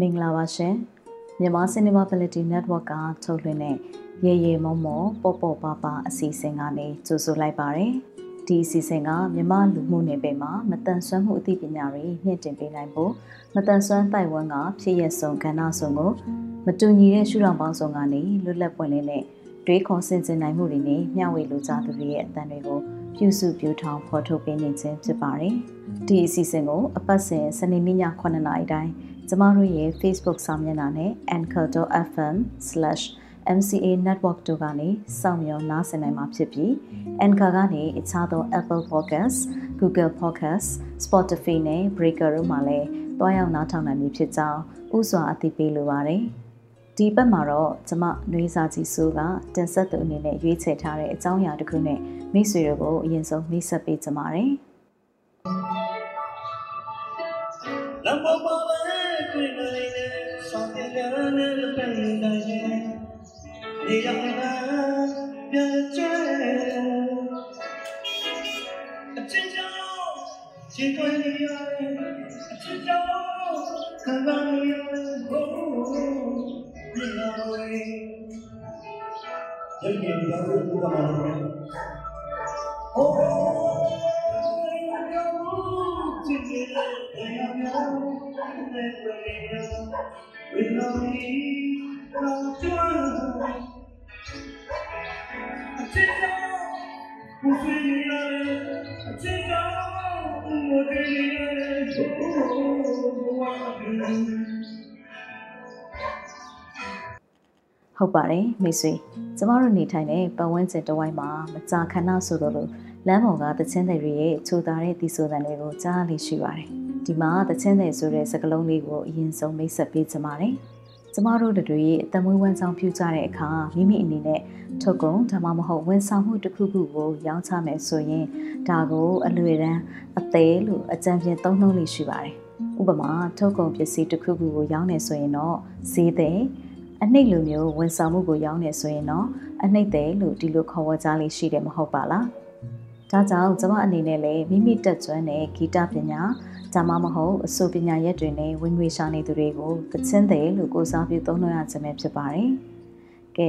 မင်္ဂလာပါရှင်မြန်မာ Cinema Ability Network ကထုတ်လွှင့်တဲ့ရေရေမုံမောပေါ့ပေါ့ပါပါအစီအစဉ်ကနေကြိုဆိုလိုက်ပါတယ်ဒီအစီအစဉ်ကမြန်မာလူမှုနယ်ပယ်မှာမတန်ဆွမ်းမှုအသိပညာတွေမြင့်တင်ပေးနိုင်ဖို့မတန်ဆွမ်းတိုင်ဝမ်ကဖြစ်ရဆုံးကဏ္ဍဆုံးကိုမတူညီတဲ့ရှုထောင့်ပေါင်းစုံကနေလွတ်လပ်ပွင့်လင်းတဲ့တွေးခေါ်ဆင်ခြင်နိုင်မှုတွေနဲ့မျှဝေလူကြသူတွေရဲ့အသံတွေကိုပြုစုပြောထောင်ဖော်ထုတ်ပေးနေခြင်းဖြစ်ပါတယ်ဒီအစီအစဉ်ကိုအပတ်စဉ်စနေနေ့ည9:00နာရီတိုင်း ကျမတို့ရဲ့ Facebook စာမျက်နှာနဲ့ anchor.fm/mca network တို့ကနေစောင့်မျှော်နားဆင်နိုင်မှာဖြစ်ပြီး Anchor ကနေအခြားသော Apple Podcast, Google Podcast, Spotify နဲ့ Breaker တို့မှာလည်းတွားရောက်နားထောင်နိုင်ပြီဖြစ်ကြောင်းဥစွာအသိပေးလိုပါတယ်။ဒီဘက်မှာတော့ကျမနှွေးစာကြီးဆိုကတင်ဆက်သူအနေနဲ့ရွေးချယ်ထားတဲ့အကြောင်းအရာတစ်ခုနဲ့မိတ်ဆွေတို့ကိုအရင်ဆုံးမိတ်ဆက်ပေးကြပါမယ်။ လမ်းပေါ်ပေါ်တွေ့နိုင်တဲ့ဆောင်ပြရတဲ့လက်ပံတိုင်းနေရာမှာပြည့်ကျဲအချင်းချောင်းချစ်တွေ့နေရအချင်းချောင်းခံစားနေရဘိုးပြလာဝေးရုပ်ရည်ပြောင်းလို့ဘာမှမလုပ်ဘူး။အိုးချစ်တယ်တရားများတဲ့ ဟုတ်ပါတယ်မိတ်ဆွေကျမတို့နေထိုင်တဲ့ပတ်ဝန်းကျင်တစ်ဝိုင်းမှာမကြာခဏဆိုလို လမ်းပေါ်ကသချင်းတွေရဲ့ချိုသားတဲ့တီဆိုသံတွေကိုကြားလိရှိပါတယ်ဒီမှာသချင်းတွေဆိုတဲ့စကားလုံးလေးကိုအရင်ဆုံးမိတ်ဆက်ပေးချင်ပါတယ်ကျမတို့တို့ရဲ့အတမွေးဝမ်းဆောင်ပြုကြတဲ့အခါမိမိအနေနဲ့ထုတ်ကုန်ဒါမှမဟုတ်ဝန်ဆောင်မှုတစ်ခုခုကိုရောင်းချမယ်ဆိုရင်ဒါကိုအလွယ်တန်းအသေးလို့အကြံပြသုံးနှုန်းလေးရှိပါတယ်ဥပမာထုတ်ကုန်ပစ္စည်းတစ်ခုခုကိုရောင်းနေဆိုရင်တော့ဈေးသည်အနှိမ့်လိုမျိုးဝန်ဆောင်မှုကိုရောင်းနေဆိုရင်တော့အနှိမ့်တယ်လို့ဒီလိုခေါ်ဝေါ်ကြားလေးရှိတယ်မဟုတ်ပါလား ဒါကြောင့်ကျွန်မအနေနဲ့လည်းမိမိတက်ကျွမ်းတဲ့ဂီတပညာဒါမှမဟုတ်အဆိုပညာရက်တွေနဲ့ဝင်ငွေရှာနေသူတွေကိုကချင်းတယ်လို့ကိုစားပြုသုံးနှုန်းရခြင်းပဲဖြစ်ပါတယ်။ကဲ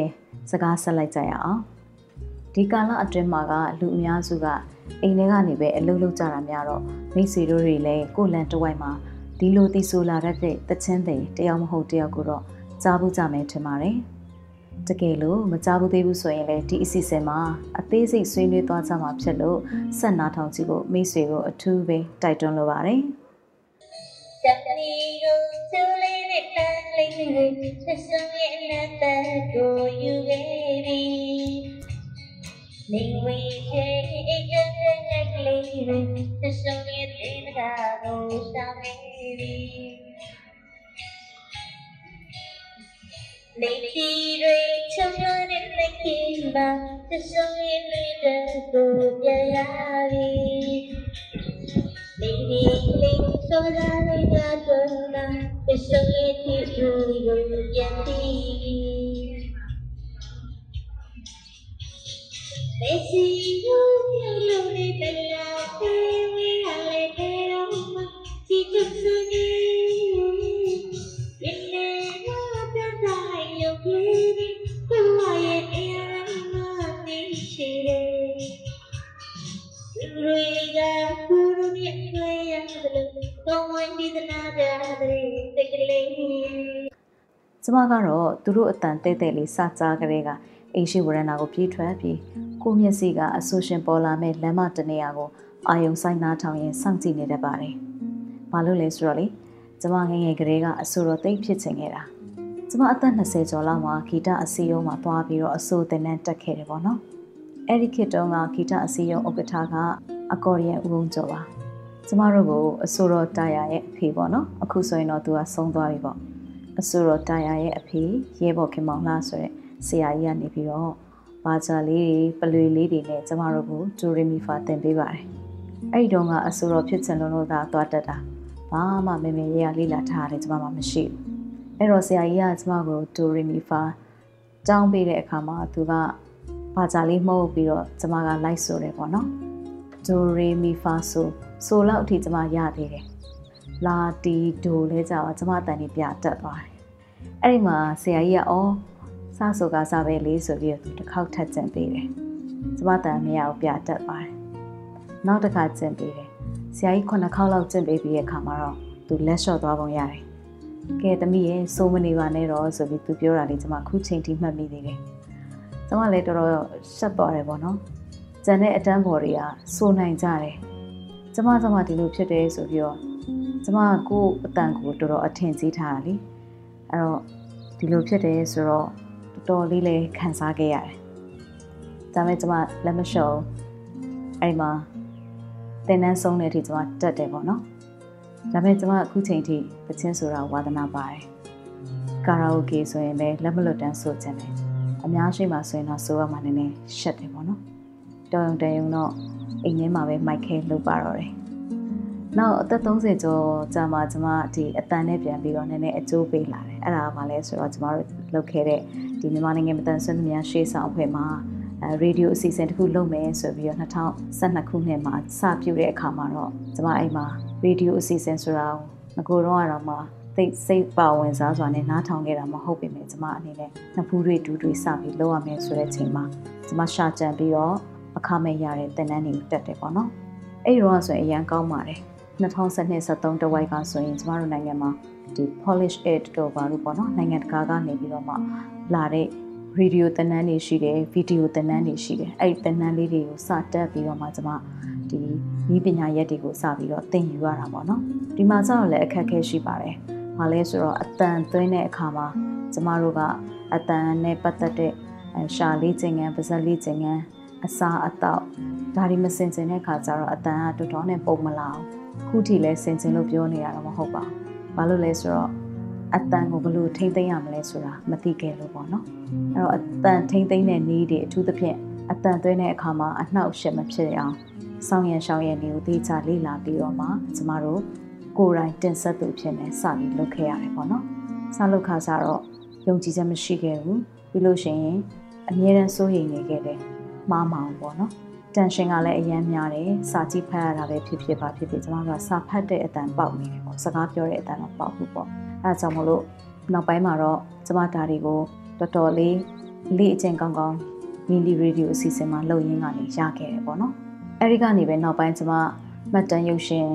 စကားဆက်လိုက်ကြရအောင်။ဒီကာလအတွင်းမှာကလူအများစုကအိမ်ထဲကနေပဲအလုပ်လုပ်ကြတာများတော့မိတ်ဆွေတို့တွေလည်းကိုလန်တဝိုက်မှာဒီလိုတီဆိုလာတတ်တဲ့တချင်းတယ်တယောက်မဟုတ်တယောက်ကိုတော့ကြားဘူးကြမယ်ထင်ပါတယ်။ တကယ်လို့မကြဘူးသေးဘူးဆိုရင်လည်းဒီအစီအစဉ်မှာအသေးစိတ်ဆွေးနွေးသွားကြမှာဖြစ်လို့ဆက်နာထောင်ကြည့်ဖို့မိတ်ဆွေကိုအထူးပဲတိုက်တွန်းလိုပါတယ်။တမီကိုဆူလေးနဲ့တန်လေးတွေဆက်စုံရဲ့အနတ္တကိုယူခဲ့ပြီ။နေဝေးရဲ့အိတ်ကလေးကလေးတွေဆက်စုံရဲ့တင်တာကိုဆောင်ခဲ့ပြီ။ နေတီတွေချမ်းသာတဲ့လက်ကင်းပါသစုံရင်းနေတဲ့ကိုပြရပြီနေဒီလေးစောရာလေးကတော့နာ သစုံရင်းဒီကိုပြန်တီမေစီယူယူလို့နေတဲ့လာသေးဝေးရလေတဲ့တော့မှဒီချစ်စုနေ don't mind the nada တကလေးကျမကတော့သူတို့အတန်တဲ့တဲ့လေးစကြားကလေးကအိမ်ရှိဝရဏကိုပြေးထွက်ပြီးကိုမျက်စိကအဆိုရှင်ပေါ်လာမဲ့လမ်းမတနေရာကိုအာယုံဆိုင်နာထောင်ရင်စောင့်ကြည့်နေတတ်ပါတယ်။ဘာလို့လဲဆိုတော့လေကျမငငယ်ကလေးကအဆိုတော်သိပ်ဖြစ်ချင်ခဲ့တာ။ ကျမအသက်20ကျော်လောက်မှာဂီတအစည်းအရုံးမှာသွားပြီးတော့အဆိုသင်တန်းတက်ခဲ့တယ်ပေါ့နော်။အဲ့ဒီခေတ်တုန်းကဂီတအစည်းအရုံးဥက္ကဋ္ဌကအကော်ရီယံဦးုံကျော်ပါ။ကျမတို့ကိုအဆိုတော်တာယာရဲ့အဖေပေါ့နော်အခုဆိုရင်တော့သူကဆုံးသွားပြီပေါ့အဆိုတော်တာယာရဲ့အဖေရဲဘော်ခင်မောင်လားဆိုတဲ့ဆရာကြီးကနေပြီးတော့ဘာဂျာလေးတွေပလွေလေးတွေနဲ့ကျမတို့ကိုဂျိုရီမီဖာသင်ပေးပါတယ်အဲ့ဒီတော့ကအဆိုတော်ဖြစ်ချင်လို့လို့သာသွားတက်တာဘာမှမမေရဲရလေးလာထားတယ်ကျမမှမရှိဘူး အဲ့တော့ဆရာကြီးကကျမကိုဂျိုရီမီဖာတောင်းပေးတဲ့အခါမှာသူကဘာဂျာလေးမှုတ်ပြီးတော့ကျမကလိုက်ဆိုတယ်ပေါ့နော်ဂျိုရီမီဖာဆိုဆိုလောက်အထိကျမရသေးတယ်လာတီဒိုလဲကြတော့ကျမတန်နေပြတက်သွားတယ်အဲ့ဒီမှာဆရာကြီးကအော်စဆိုကစားပဲလေးဆိုပြီးတော့တစ်ခေါက်ထပ်ကျင်ပေးတယ်ကျမတန်မရအောင်ပြတက်သွားတယ်နောက်တစ်ခါကျင်ပေးတယ်ဆရာကြီးခုနှစ်ခေါက်လောက်ကျင်ပေးပြီးတဲ့အခါမှာတော့သူလက်လျှော့သွားပုံရတယ် ကဲသမီးရဲ့စိုးမနေပါနဲ့တော့ဆိုပြီးသူပြောတာလေးကျမခုချိန်ထိမှတ်မိသေးတယ်ကျမလည်းတော်တော်ရှက်သွားတယ်ပေါ့နော်ကျန်တဲ့အတန်းဘော်တွေကစိုးနိုင်ကြတယ်ကျမကျမဒီလိုဖြစ်တယ်ဆိုပြီးတော့ကျမကိုအတန်ကိုတော်တော်အထင်ကြီးထားတာလीအဲ့တော့ဒီလိုဖြစ်တယ်ဆိုတော့တော်တော်လေးလေးခံစားခဲ့ရတယ်ဒါပေမဲ့ကျမလက်မလျှော့အဲ့မှာတင်နန်းဆုံးတဲ့အထိကျမတက်တယ်ပေါ့နော် ဒါပေမဲ့ကျမအခုချိန်ထိပချင်းဆိုတာဝါသနာပါတယ်ကာရာအိုကေဆိုရင်လည်းလက်မလွတ်တန်းဆိုခြင်းတယ်အများရှိမှဆိုရင်တော့ဆိုရမှနည်းနည်းရှက်တယ်ပေါ့နော်တော်ရုံတန်ရုံတော့အိမ်ထဲမှာပဲမိုက်ခဲလုပ်ပါတော့တယ်နောက်အသက်30ကျော်ကြာမှကျမဒီအတန်နဲ့ပြန်ပြီးတော့နည်းနည်းအကျိုးပေးလာတယ်အဲ့ဒါမှလည်းဆိုတော့ကျမတို့လုပ်ခဲ့တဲ့ဒီမြန်မာနိုင်ငံမတန်ဆွမ်းသူများရှေ့ဆောင်အဖွဲ့မှာအဲရေဒီယိုအစီအစဉ်တစ်ခုလုပ်မယ်ဆိုပြီးတော့2012ခုနှစ်မှာစပြုတဲ့အခါမှာတော့ကျမအိမ်မှာ ရေဒီယိုအစီအစဉ်ဆိုတာကိုငကိုတော့ကတော့မှသိစိတ်ပါဝင်စားစွာနဲ့နားထောင်ခဲ့တာမဟုတ်ပေမဲ့ကျမအနေနဲ့နှစ်ဖူးတွေတူးတွေစပြီးလုပ်ရမယ်ဆိုတဲ့ချိန်မှာကျမရှာကြံပြီးတော့အခမဲ့ရတဲ့တင်နန်းတွေတက်တယ်ပေါ့နော်အဲ့ဒီတော့ဆိုရင်အရန်ကောင်းပါတယ်2012-13တဝိုက်ကဆိုရင်ကျမတို့နိုင်ငံမှာဒီ Polish Aid တို့ဘာလို့ပေါ့နော်နိုင်ငံတကာကနေပြီးတော့မှလာတဲ့ ရေဒီယိုသဏ္ဍာန်တွေရှိတယ်ဗီဒီယိုသဏ္ဍာန်တွေရှိတယ်အဲ့ဒီသဏ္ဍာန်လေးတွေကိုစတက်ပြီးတော့မှကျမဒီဤပညာရက်တွေကိုစပြီးတော့သင်ယူရတာပေါ့နော်ဒီမှာကျတော့လည်းအခက်အခဲရှိပါတယ်။ဘာလဲဆိုတော့အတန်သွင်းတဲ့အခါမှာကျမတို့ကအတန်နဲ့ပတ်သက်တဲ့ရှာလေးကျင်ငန်းပါဇက်လေးကျင်ငန်းအစာအသောက်ဒါတွေမစင်ကျင်တဲ့အခါကျတော့အတန်ကတော်တော်နဲ့ပုံမလာဘူးခုထိလဲဆင်ကျင်လို့ပြောနေရတာမဟုတ်ပါဘူး။ဘာလို့လဲဆိုတော့အတန်ကိုဘယ်လိုထိမ့်သိမ်းရမလဲဆိုတာမသိခဲ့လို့ပေါ့နော်။ အဲ့တော့အတန်ထိမ့်သိမ်းတဲ့နည်းတွေအထူးသဖြင့်အတန်သွင်းတဲ့အခါမှာအနှောက်အယှက်မဖြစ်အောင်စောင်းရံရှောင်းရံတွေကိုသိချလေ့လာပြီးတော့မှကျမတို့ကိုယ်တိုင်တင်ဆက်သူဖြစ်နေစပြီးလုပ်ခဲ့ရတယ်ပေါ့နော်။စလုပ်ခါစားတော့ယုံကြည်ချက်မရှိခဲ့ဘူး။ပြီးလို့ရှိရင်အမြဲတမ်းစိုးရိမ်နေခဲ့တယ်။မှားမှောင်ပေါ့နော်။တန်ရှင်ကလည်းအရန်များတယ်စာကြည့်ဖတ်ရတာပဲဖြစ်ဖြစ်ပါဖြစ်ဖြစ်ကျွန်တော်ကစာဖတ်တဲ့အတန်ပေါက်နေတယ်ပေါ့စကားပြောတဲ့အတန်တော့ပေါက်ဘူးပေါ့အဲဒါကြောင့်မလို့နောက်ပိုင်းမှာတော့ကျွန်မဒါတွေကို တော်တော်လေးလေ့အကျင့်ကောင်းကောင်းမီလီရေဒီယိုအစီအစဉ်မှာလုပ်ရင်းကနေရခဲ့တယ်ပေါ့နော်အဲဒီကနေပဲနောက်ပိုင်းကျွန်မမှတ်တမ်းရုပ်ရှင်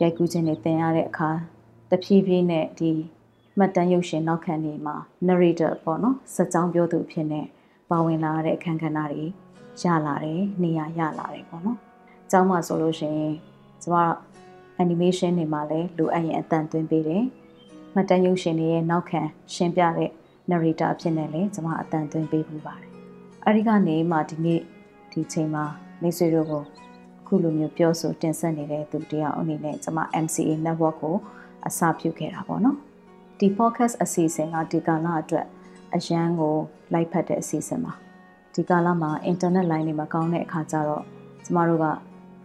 ရိုက်ကူးခြင်းတွေသင်ရတဲ့အခါတဖြည်းဖြည်းနဲ့ဒီမှတ်တမ်းရုပ်ရှင်နောက်ခံနေမှာ narrator ပေါ့နော်စက်ကြောင်းပြောသူဖြစ်နေပါဝင်လာတဲ့အခန်းကဏ္ဍတွေရလာတယ်နေရာရလာတယ်ပေါ့နော်။ကျောင်းမှာဆိုလို့ရှိရင်ကျမ animation တွေမှာလည်းလိုအပ်ရင်အတန်သွင်းပေးတယ်။မှတ်တမ်းရုပ်ရှင်တွေရဲ့နောက်ခံရှင်းပြတဲ့ narrator အဖြစ်နဲ့လည်းကျမအတန်သွင်းပေးပူပါတယ်။အဲဒီကနေမှဒီနေ့ဒီချိန်မှာမိတ်ဆွေတို့ကိုအခုလိုမျိုးပြောဆိုတင်ဆက်နေတဲ့သူတယောက်အနေနဲ့ကျမ MCA network ကိုအစပြုခဲ့တာပေါ့နော်။ဒီ podcast အစီအစဉ်ကဒီကာလအတွက်အရန်ကိုလိုက်ဖက်တဲ့အစီအစဉ်ပါဒီကာလမှာ internet line တွေမကောင်းတဲ့အခါကျတော့ကျမတို့က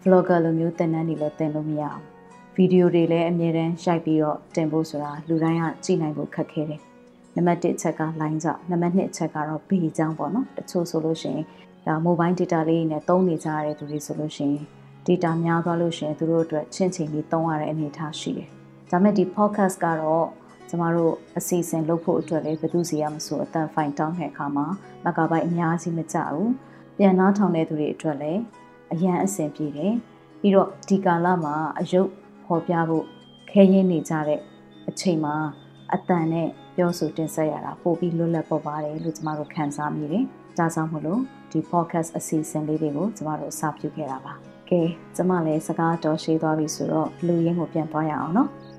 vlogger လိုမျိုးတင်နန်းတွေလည်းတင်လို့မရဘူးဗီဒီယိုတွေလည်းအမြဲတမ်းရိုက်ပြီးတော့တင်ဖို့ဆိုတာလူတိုင်းကကြည့်နိုင်ဖို့ခက်ခဲတယ် နံပါတ်1ချက်က line ကြောင့်နံပါတ်2ချက်ကတော့ B ကြောင့်ပေါ့နော်တချို့ဆိုလို့ရှိရင်ဒါ mobile data လေးနဲ့သုံးနေကြရတဲ့သူတွေဆိုလို့ရှိရင် data များသွားလို့ရှိရင်သူတို့အတွက်ချင်းချင်းလေးသုံးရတဲ့အနေအထားရှိတယ်ဒါမဲ့ဒီ podcast ကတော့ကျမတို့အစီအစဉ်လုပ်ဖို့အတွက်လည်းဘယ်သူစီရမဆိုအတန်ဖိုင်တောင်းတဲ့အခါမှာမကပိုက်အများကြီးမကြဘူးပြန်နားထောင်တဲ့သူတွေအတွက်လည်းအရန်အဆင်ပြေတယ်ပြီးတော့ဒီကာလမှာအယုတ်ဖော်ပြဖို့ခဲရင်းနေကြတဲ့အချိန်မှာအတန်နဲ့ ပြောဆိုတင်ဆက်ရတာပိုပြီးလွတ်လပ်ပေါ်ပါတယ်လို့ကျမတို့ခံစားမိတယ်။ဒါကြောင့်မလို့ဒီ podcast အစီအစဉ်လေးတွေကိုကျမတို့အစပြုခဲ့တာပါ။ကဲကျမလည်းစကားတော်ရှိသွားပြီဆိုတော့လူရင်းကိုပြန်သွားရအောင်နော်။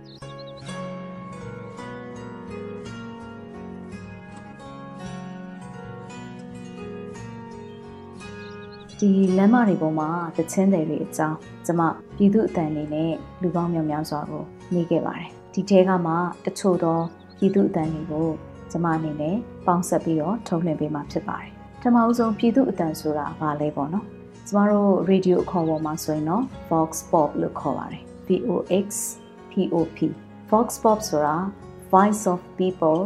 ဒီလမ်းမတွေပေါ်မှာတချင်းတွေတွေအကြောင်းကျမပြည်သူအတန်နေနဲ့လူပေါင်းများများစွာကိုနေခဲ့ပါတယ်ဒီထဲကမှတချို့သော ပြည်သူအတန်တွေကိုကျမအနေနဲ့ပေါင်းဆက်ပြီးတော့ထုတ်လွှင့်ပေးမှာဖြစ်ပါတယ်ပထမအဆုံးပြည်သူအတန်ဆိုတာဘာလဲပေါ့နော်ကျမတို့ရေဒီယိုအခေါ်ပေါ်မှာဆိုရင်တော့ Vox Pop လို့ခေါ်ပါတယ် VOX POP Vox Pop ဆိုတာ Voice of People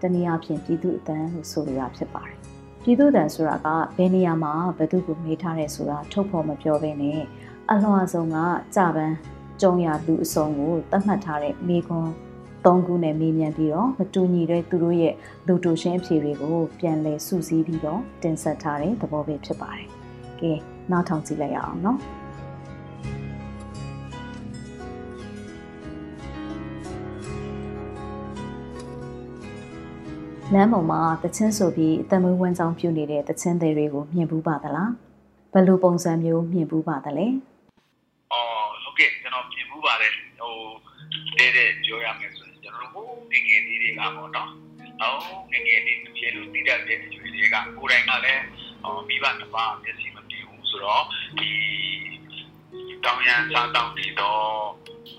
တနည်းအားဖြင့်ပြည်သူအတန်လို့ဆိုလိုတာဖြစ်ပါတယ်ပြည်သူ့တန်ဆိုတာကဘယ်နေရာမှာဘယ်သူကိုမေးထားတယ်ဆိုတာထုတ်ဖော်မပြောဘဲနဲ့အလွှာဆုံးကကြပန်းကြုံရလူအစုံကိုသတ်မှတ်ထားတဲ့မိခွန်း သုံးခုနဲ့မေးမြန်းပြီးတော့မတူညီတဲ့သူတို့ရဲ့လူတူရှင်းအဖြေတွေကိုပြန်လည်စုစည်းပြီးတော့တင်ဆက်ထားတဲ့သဘောပဲဖြစ်ပါတယ်။ကဲနောက်ထောင်ကြည့်လိုက်ရအောင်နော်။လမ်းပေါ်မှာတချင်းဆိုပြီးအသက်မွေးဝမ်းကြောင်းပြုနေတဲ့တချင်းတွေတွေကိုမြင်ဘူးပါသလားဘယ်လိုပုံစံမျိုးမြင်ဘူးပါသလဲအော်ဟုတ်ကဲ့ကျွန်တော်မြင်ဘူးပါတယ်ဟိုတဲ့တဲ့ပြောရမယ်ဆိုရ င်ကျွန်တော်တို့ငငယ်လေးတွေကပေါ့နော်အော်ငငယ်လေးပြေလို့တည်တဲ့အကျွေးတွေကကိုယ်တိုင်ကလည်းဟောမိဘတစ်ပါးမျက်စိမပြေဘူးဆိုတော့ဒီတောင်ရန်စားတောင်တီတော့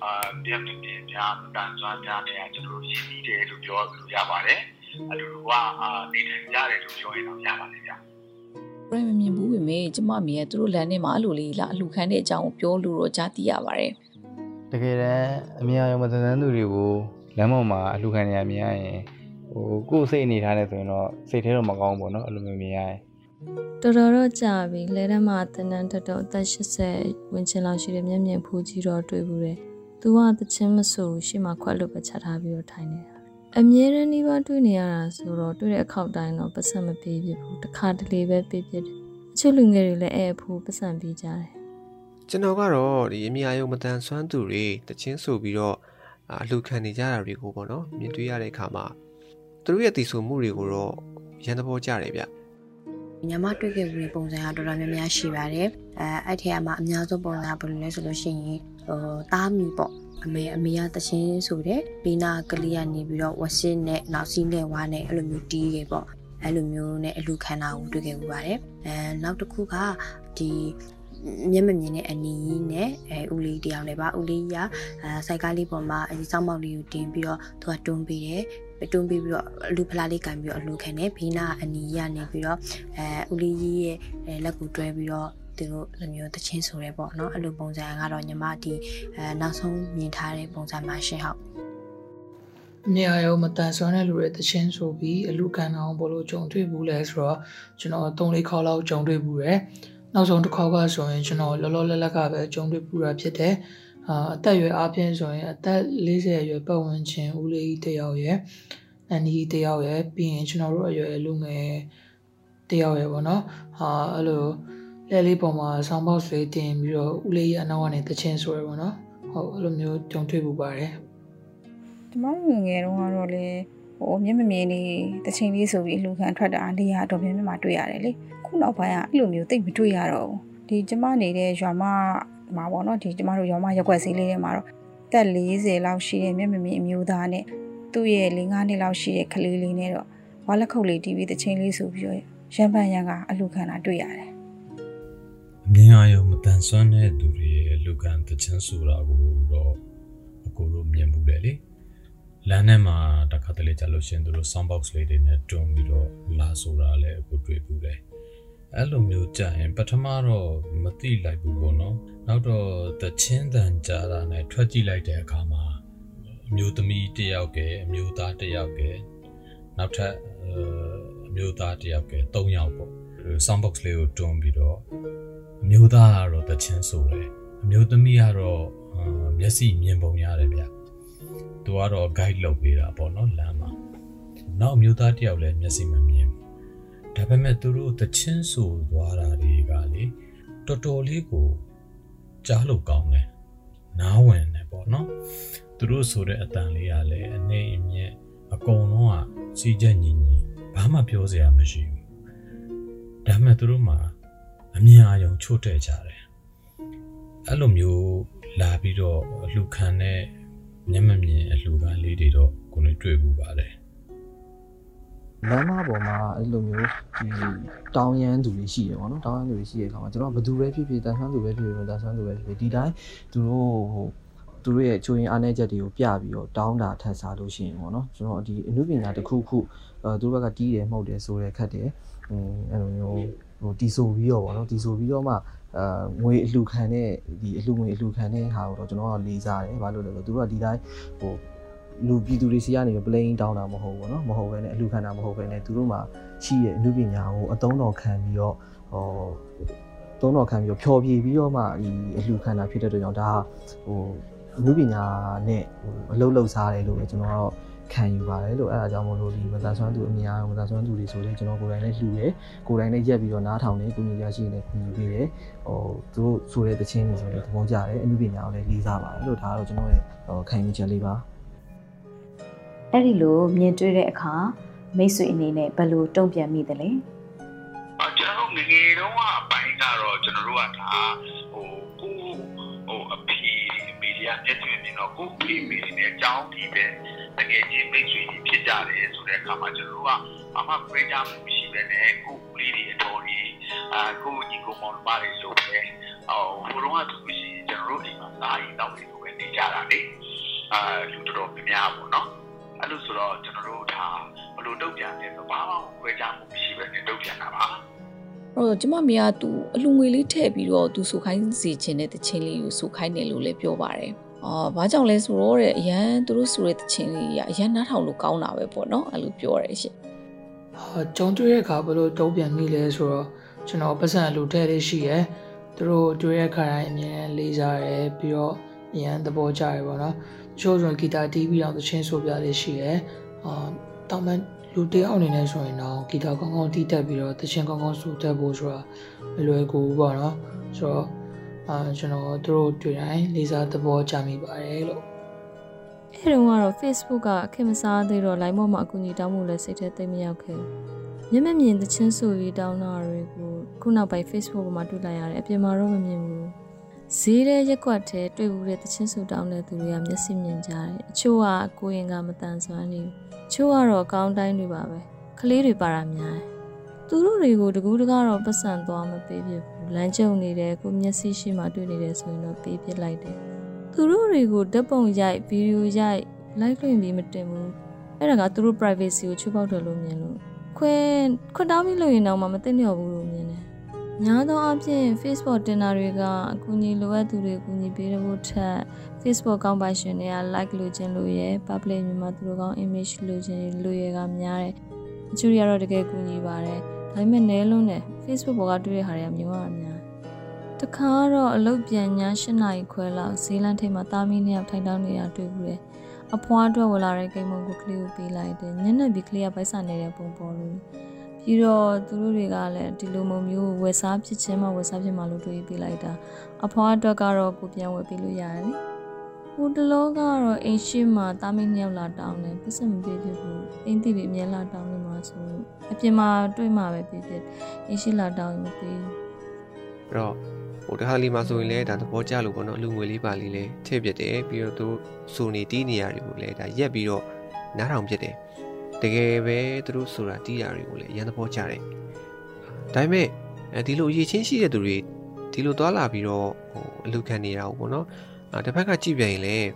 အာပြန်ပြန်ပြန်တန်ဆွမ်းများနေရကျွန်တော်တို့ရည်ရည်တယ်လို့ပြောလို့ရပါတယ်အတူတူကအာနေထိုင်ကြတယ်လို့ပြောရင်တော့ရပါတယ်ဗျာပရမမြင်ဘူးပေမဲ့ကျမမြင်ရသူတို့လမ်းထဲမှာအလိုလေးလာအလူခန်းတဲ့အကြောင်းကိုပြောလို့တော့ကြားသိရပါတယ်တကယ်တမ်းအမြင်အယုံမသန်သန်သူတွေကို လမ်းပေါ်မှာအလူခံနေရမြင်ရရင်ဟိုကိုယ်စိတ်အနေထားနဲ့ဆိုရင်တော့စိတ်ထဲတော့မကောင်းဘူးပေါ့နော်အဲ့လိုမျိုးမြင်ရရင်တော်တော်တော့ကြာပြီလဲထဲမှာတနန်းတတော်အသက်80ဝန်းကျင်လောက်ရှိတဲ့မျက်မြင်ဖူးကြီးတော့တွေ့ဘူးတယ်။သူကတချင်းမဆိုရှေ့မှာခွက်လို့ပဲချက်ထားပြီးတော့ထိုင်နေတာအမြဲတမ်းနှီးပါတွေ့နေရတာဆိုတော့တွေ့တဲ့အခောက်တိုင်းတော့ပတ်စံမပေးဖြစ်ဘူးတစ်ခါတလေပဲပေးဖြစ်တယ်အချို့လူငယ်တွေလည်းအဲ့အဖို့ပတ်စံပေးကြတယ်ကျွန်တော်ကတော့ဒီအမြာယုံမတန်ဆွမ်းသူတွေတချင်းဆိုပြီးတော့ အလှခံနေကြတာတွေကိုပေါ့နော်မြင်တွေ့ရတဲ့အခါမှာသူတို့ရဲ့တည်ဆူမှုတွေကိုတော့ရန်သဘောကြတယ်ဗျညမတွေ့ခဲ့ဘူးပုံစံကတော်တော်များများရှိပါတယ်အဲအဲ့ထဲမှာအများဆုံးပုံစံကဘယ်လိုလဲဆိုလို့ရှိရင်ဟိုတားမီပေါ့အမေအမေကတချင်းဆိုတဲ့ဘီနာကလေးကနေပြီးတော့ဝရှင်းနဲ့နောက်စီးနဲ့ဝါနဲ့အဲ့လိုမျိုးတီးခဲ့ပေါ့အဲ့လိုမျိုးနဲ့အလူခန္ဓာကိုတွေ့ခဲ့ပူပါတယ်အဲနောက်တစ်ခုကဒီ မျက်မမြင်တဲ့အနီးနဲ့အဲဦးလေးတယောက်နဲ့ပါဦးလေးကအဲစိုက်ကားလေးပေါ်မှာအဲဒီစောင်းမောက်လေးကိုတင်ပြီးတော့သူကတွန်းပေးတယ်တွန်းပြီးပြီးတော့အလူဖလားလေးကန်ပြီးတော့အလူခံတယ်ဘေးနာအနီးရနေပြီးတော့အဲဦးလေးကြီးရဲ့လက်ကိုတွဲပြီးတော့သူတို့လိုမျိုးတချင်းဆိုရဲပေါ့နော်အဲ့လိုပုံစံကတော့ညီမဒီအဲနောက်ဆုံးမြင်ထားတဲ့ပုံစံမှာရှင်းဟုတ်နေရာရောမတန်ဆွမ်းတဲ့လူတွေတချင်းဆိုပြီးအလူခံအောင်ဘလို့ကြုံတွေ့ဘူးလဲဆိုတော့ကျွန်တော်၃လေးခေါက်လောက်ကြုံတွေ့ဘူးရယ် နောက်ဆုံးတစ်ခေါက်ကဆိုရင်ကျွန်တော်လောလောလတ်လက်ကပဲကြုံတွေ့ပူတာဖြစ်တယ်အာအသက်အရွယ်အပြင်ဆိုရင်အသက်40အရွယ်ပတ်ဝန်းကျင်ဦးလေးတယောက်ရယ်အန်ဒီတယောက်ရယ်ပြီးရင်ကျွန်တော်တို့အရွယ်လူငယ်တယောက်ရယ်ပေါ့နော်ဟာအဲ့လိုလဲလေးပေါ်မှာဆောင်းပေါက်ဆွေးတင်ပြီးတော့ဦးလေးရဲ့အနောက်ကနေတချင်းဆိုရပေါ့နော်ဟုတ်အဲ့လိုမျိုးကြုံတွေ့ပူပါတယ်ဒီမောင်ငငယ်တုန်းကတော့လေဟိုမျက်မမြင်နေတချင်းလေးဆိုပြီးအလူခံထွက်တာလေးရတော့ပြင်းပြမှာတွေ့ရတယ်လေ ခုနောက်ပိုင်းကအဲ့လိုမျိုးတိတ်မတွေ့ရတော့ဘူးဒီကျမနေတဲ့ရွာမမှာပေါ့နော်ဒီကျမတို့ရွာမရက်ွက်စီးလေးထဲမှာတော့တက်40လောက်ရှိတဲ့မျက်မမြင်အမျိုးသားနဲ့သူ့ရဲ့၄၅နှစ်လောက်ရှိတဲ့ကလေးလေးနဲ့တော့ဝါလက်ခုပ်လေးတီးပြီးတချင်းလေးဆိုပြီးတော့ရန်ပန်ရန်ကအလူခံတာတွေ့ရတယ်အမြင်အာရုံမတန်ဆွမ်းတဲ့သူတွေရဲ့အလူခံတချင်းဆိုတာကိုတော့အကိုတို့မြင်မှုတယ်လေလမ်းထဲမှာတခါတလေကြာလို့ရှင်သူတို့ sound box လေးတွေနဲ့တွန်းပြီးတော့လာဆိုတာလည်းအခုတွေ့ဘူးတယ် အဲ့လိုမျိုးကြာရင်ပထမတော့မသိလိုက်ဘူးပေါ့နော်နောက်တော့တချင်းတန်ကြာတာနဲ့ထွက်ကြည့်လိုက်တဲ့အခါမှာအမျိုးသမီးတစ်ယောက်ကအမျိုးသားတစ်ယောက်ကနောက်ထပ်အမျိုးသားတစ်ယောက်က၃ယောက်ပေါ့ sound box လေးကိုတွန်းပြီးတော့အမျိုးသားကတော့တချင်းဆိုတယ်အမျိုးသမီးကတော့မျက်စိမြင်ပုံရတယ်ဗျသူကတော့ guide လုပ်ပေးတာပေါ့နော်လမ်းမှာနောက်အမျိုးသားတယောက်လည်းမျက်စိမမြင် ဒါပေမဲ့သူတို့တချင်းဆိုသွားတာတွေကလေတော်တော်လေးကိုကြားလို့ကောင်းတယ်နားဝင်တယ်ပေါ့နော်သူတို့ဆိုတဲ့အတန်လေးကလည်းအနေအမြင့်အကုန်လုံးကစီးချက်ညီညီဘာမှပြောစရာမရှိဘူးဒါပေမဲ့သူတို့မှာအမြင်အာရုံချို့တဲ့ကြတယ်အဲ့လိုမျိုးလာပြီးတော့အလှခံတဲ့မျက်မမြင်အလှခံလေးတွေတော့ကိုယ်နဲ့တွေ့ဘူးပါတယ် လမ်းမပေါ်မှာအဲ့လိုမျိုးဒီတောင်းရမ်းသူတွေရှိတယ်ပေါ့နော်တောင်းရမ်းသူတွေရှိတဲ့အခါမှာကျွန်တော်ဘယ်သူပဲဖြစ်ဖြစ်တန်ဆန်းသူပဲဖြစ်ဖြစ်တန်ဆန်းသူပဲဖြစ်ဖြစ်ဒီတိုင်းသူတို့ဟိုသူတို့ရဲ့ချိုးရင်အားနည်းချက်တွေကိုပြပြီးတော့တောင်းတာထပ်စားလို့ရှိရင်ပေါ့နော်ကျွန်တော်ဒီအမှုပညာတစ်ခုခုအဲသူတို့ဘက်ကတီးတယ်မှုတ်တယ်ဆိုရဲခတ်တယ်ဟိုအဲ့လိုမျိုးဟိုတီဆိုပြီးတော့ပေါ့နော်တီဆိုပြီးတော့မှအာငွေအလှခံတဲ့ဒီအလှငွေအလှခံတဲ့ဟာကိုတော့ကျွန်တော်ကလေးစားတယ်ဘာလို့လဲဆိုတော့သူတို့ကဒီတိုင်းဟို လူပြည်သူတွေစီကနေ plane တောင်းတာမဟုတ်ဘူးเนาะမဟုတ်ဘဲနဲ့အလူခံတာမဟုတ်ဘဲနဲ့သူတို့မှာရှိရဲ့အမှုပညာကိုအသုံးတော်ခံပြီးတော့ဟော သုံးတော်ခံပြီးတော့ဖျော်ဖြေပြီးတော့မှဒီအလှခံတာဖြစ်တဲ့အတွက်ကြောင့်ဒါဟိုအမှုပညာနဲ့ဟိုအလုပ်လုပ်စားတယ်လို့ပဲကျွန်တော်ကတော့ခံယူပါတယ်လို့အဲ့ဒါကြောင့်မလို့ဒီမသာဆွမ်းသူအများမသာဆွမ်းသူတွေဆိုရင်ကျွန်တော်ကိုယ်တိုင်လည်းလှူတယ်ကိုယ်တိုင်လည်းရက်ပြီးတော့နားထောင်တယ်ကုညီရရှိနေကုညီပေးတယ်ဟိုသူတို့ဆိုတဲ့တခြင်းတွေဆိုတော့သဘောကျတယ်အမှုပညာကိုလည်းလေးစားပါတယ်လို့ဒါကတော့ကျွန်တော်ရဲ့ခံယူချက်လေးပါ အဲ့ဒီလိုမြင်တွေ့တဲ့အခါမိတ်ဆွေအနေနဲ့ဘယ်လိုတုံ့ပြန်မိသလဲအကျွန်တော်ငငယ်တုန်းကအပိုင်းကတော့ကျွန်တော်တို့ကဒါဟိုကိုဟိုအဖေမီဒီယာမျက်တွင်နေတော့ကိုဖေမီဒီနဲ့အကြောင်းဒီပဲတကယ်ချင်းမိတ်ဆွေကြီးဖြစ်ကြတယ်ဆိုတဲ့အခါမှာကျွန်တော်တို့ကအမှပြကြမှုမရှိပဲနဲ့ကိုကလေးတွေအတော်ကြီးအာကိုညီကိုမောင်မတွေလို့ပဲဟိုဘုရုံးကသူရှိကျွန်တော်တို့အိမ်မှာစာရေးတောင်းနေလို့ပဲနေကြတာလေအာလူတော်များများပေါ့နော် အဲ့လိုဆိုတော့ကျွန်တော်တို့ဒါဘလို့တုတ်ပြန်တယ်ဆိုဘာမှခွဲခြားမှုမရှိပဲနဲ့တုတ်ပြန်တာပါအဲ့တော့ကျမမေကသူအလူငွေလေးထည့်ပြီးတော့သူစုခိုင်းစီခြင်းတဲ့တခြင်းလေးကိုစုခိုင်းတယ်လို့လည်းပြောပါတယ်အာဘာကြောင့်လဲဆိုတော့တဲ့အရန်သူတို့ဆိုတဲ့တခြင်းလေးကအရန်နားထောင်လို့ကောင်းတာပဲပေါ့နော်အဲ့လိုပြောရတယ်ရှင်ဟာကြုံတွေ့တဲ့အခါဘလို့တုံးပြန်မိလဲဆိုတော့ကျွန်တော်ပတ်စံလူထဲလေးရှိရယ်သူတို့တွေ့တဲ့ခါတိုင်းအမြင်လေးစားရယ်ပြီးတော့အရန်သဘောကျရယ်ပေါ့နော် ချိုးဆိုဂီတာတီးပြီးတော့သချင်းဆိုပြလေးရှိရယ်အာတောင်ပန်လူတယောက်အနေနဲ့ဆိုရင်တော့ဂီတာကောင်းကောင်းတီးတတ်ပြီးတော့သချင်းကောင်းကောင်းဆိုတတ်ဖို့ဆိုတာမလွယ်ကူဘူးပေါ့နော်ဆိုတော့အာကျွန်တော်တို့တွေ့တိုင်းလေးစားသဘောကျမိပါတယ်လို့အဲ့တုန်းကတော့ Facebook ကခင်မစားသေးတော့ line ပေါ်မှာအကူအညီတောင်းမှုလည်းစိတ်ထဲသိမရောက်ခဲ့မျက်မမြင်သချင်းဆိုပြီးတောင်းတာတွေကိုခုနောက်ပိုင်း Facebook ပေါ်မှာတွေ့လိုက်ရတယ်အပြင်မှာတော့မမြင်ဘူး ဈေးတဲ့ရက်ကွက်ထဲတွေ့ဘူးတဲ့သချင်းဆိုတောင်းတဲ့သူတွေကမျက်စိမြင်ကြတယ်အချို့ကကိုရင်ကမတန်ဆွမ်းနေဘူးချို့ကတော့ကောင်းတိုင်းတွေပါပဲကလေးတွေပါတာများတယ်သူတို့တွေကိုတကူးတကားတော့ပတ်စံသွားမပေးဖြစ်ဘူးလမ်းကျုံနေတယ်ကိုမျက်စိရှိမှတွေ့နေတယ်ဆိုရင်တော့ပေးပြလိုက်တယ်သူတို့တွေကိုဓာတ်ပုံရိုက်ဗီဒီယိုရိုက်လိုက်လွှင့်ပြီးမတင်ဘူးအဲ့ဒါကသူတို့ privacy ကိုချိုးဖောက်တယ်လို့မြင်လို့ခွဲခွတ်တောင်းပြီးလို့ရင်တော့မှမသိလျော်ဘူးလို့မြင်တယ် များသောအားဖြင့် Facebook တင်တာတွေကအကူအညီလိုအပ်သူတွေအကူအညီပေးဖို့ထက် Facebook ကောင်းပါရှင်တွေက like လိုချင်လို့ရယ် public မြန်မာသူတို့ကောင်း image လိုချင်လို့ရယ်ကများတယ်အချို့တွေကတော့တကယ်ကူညီပါတယ်ဒါပေမဲ့နဲလုံးနဲ့ Facebook ပေါ်ကတွေ့တဲ့ဟာတွေကမျိုးရများတခါတော့အလုပ်ပြန်ည၈နာရီခွဲလောက်ဇီလန်ထိပ်မှာတာမီနှစ်ယောက်ထိုင်တောင်းနေတာတွေ့ဘူးတယ်အဖွားအတွက်ဝလာတဲ့ကိမ္မုံကိုကလေးကိုပေးလိုက်တယ်ညနေပြီးကလေးကပိုက်ဆံနေတဲ့ပုံပေါ်လို့ ပြီးတော့သူတို့တွေကလည်းဒီလိုမျိုးမျိုးဝယ်စားဖြစ်ချင်းမှဝယ်စားဖြစ်မှလို့တွေးပေးလိုက်တာအဖွားအတွက်ကတော့ကိုပြန်ဝယ်ပေးလို့ရတယ်လေဟိုတလောကတော့အိမ်ရှိမှာတာမီနှစ်ယောက်လာတောင်းတယ်ပြဿမပေးဖြစ်ဘူးအိမ်တိပြီးအမြဲလာတောင်းနေမှာဆိုအပြင်မှာတွေ့မှာပဲဖြစ်ဖြစ်အိမ်ရှိလာတောင်းရင်မပေးဘူးအဲ့တော့ဟိုတခါလီမှာဆိုရင်လည်းဒါသဘောကျလို့ပေါ့နော်အလူငွေလေးပါလေးလည်းထည့်ပြတယ်ပြီးတော့သူဆိုနေတီးနေရတွေကိုလည်းဒါရက်ပြီးတော့နားထောင်ပြတယ် တကယ်ပဲသူတို့ဆိုတာတီးရတွေကိုလည်းအရင်သဘောကျတယ်ဒါပေမဲ့အဲဒီလိုအရေးချင်းရှိတဲ့သူတွေဒီလိုသွားလာပြီးတော့ဟိုအလူခံနေတာပေါ့နော်တစ်ဖက်ကကြည့်ပြန်ရင်လည်း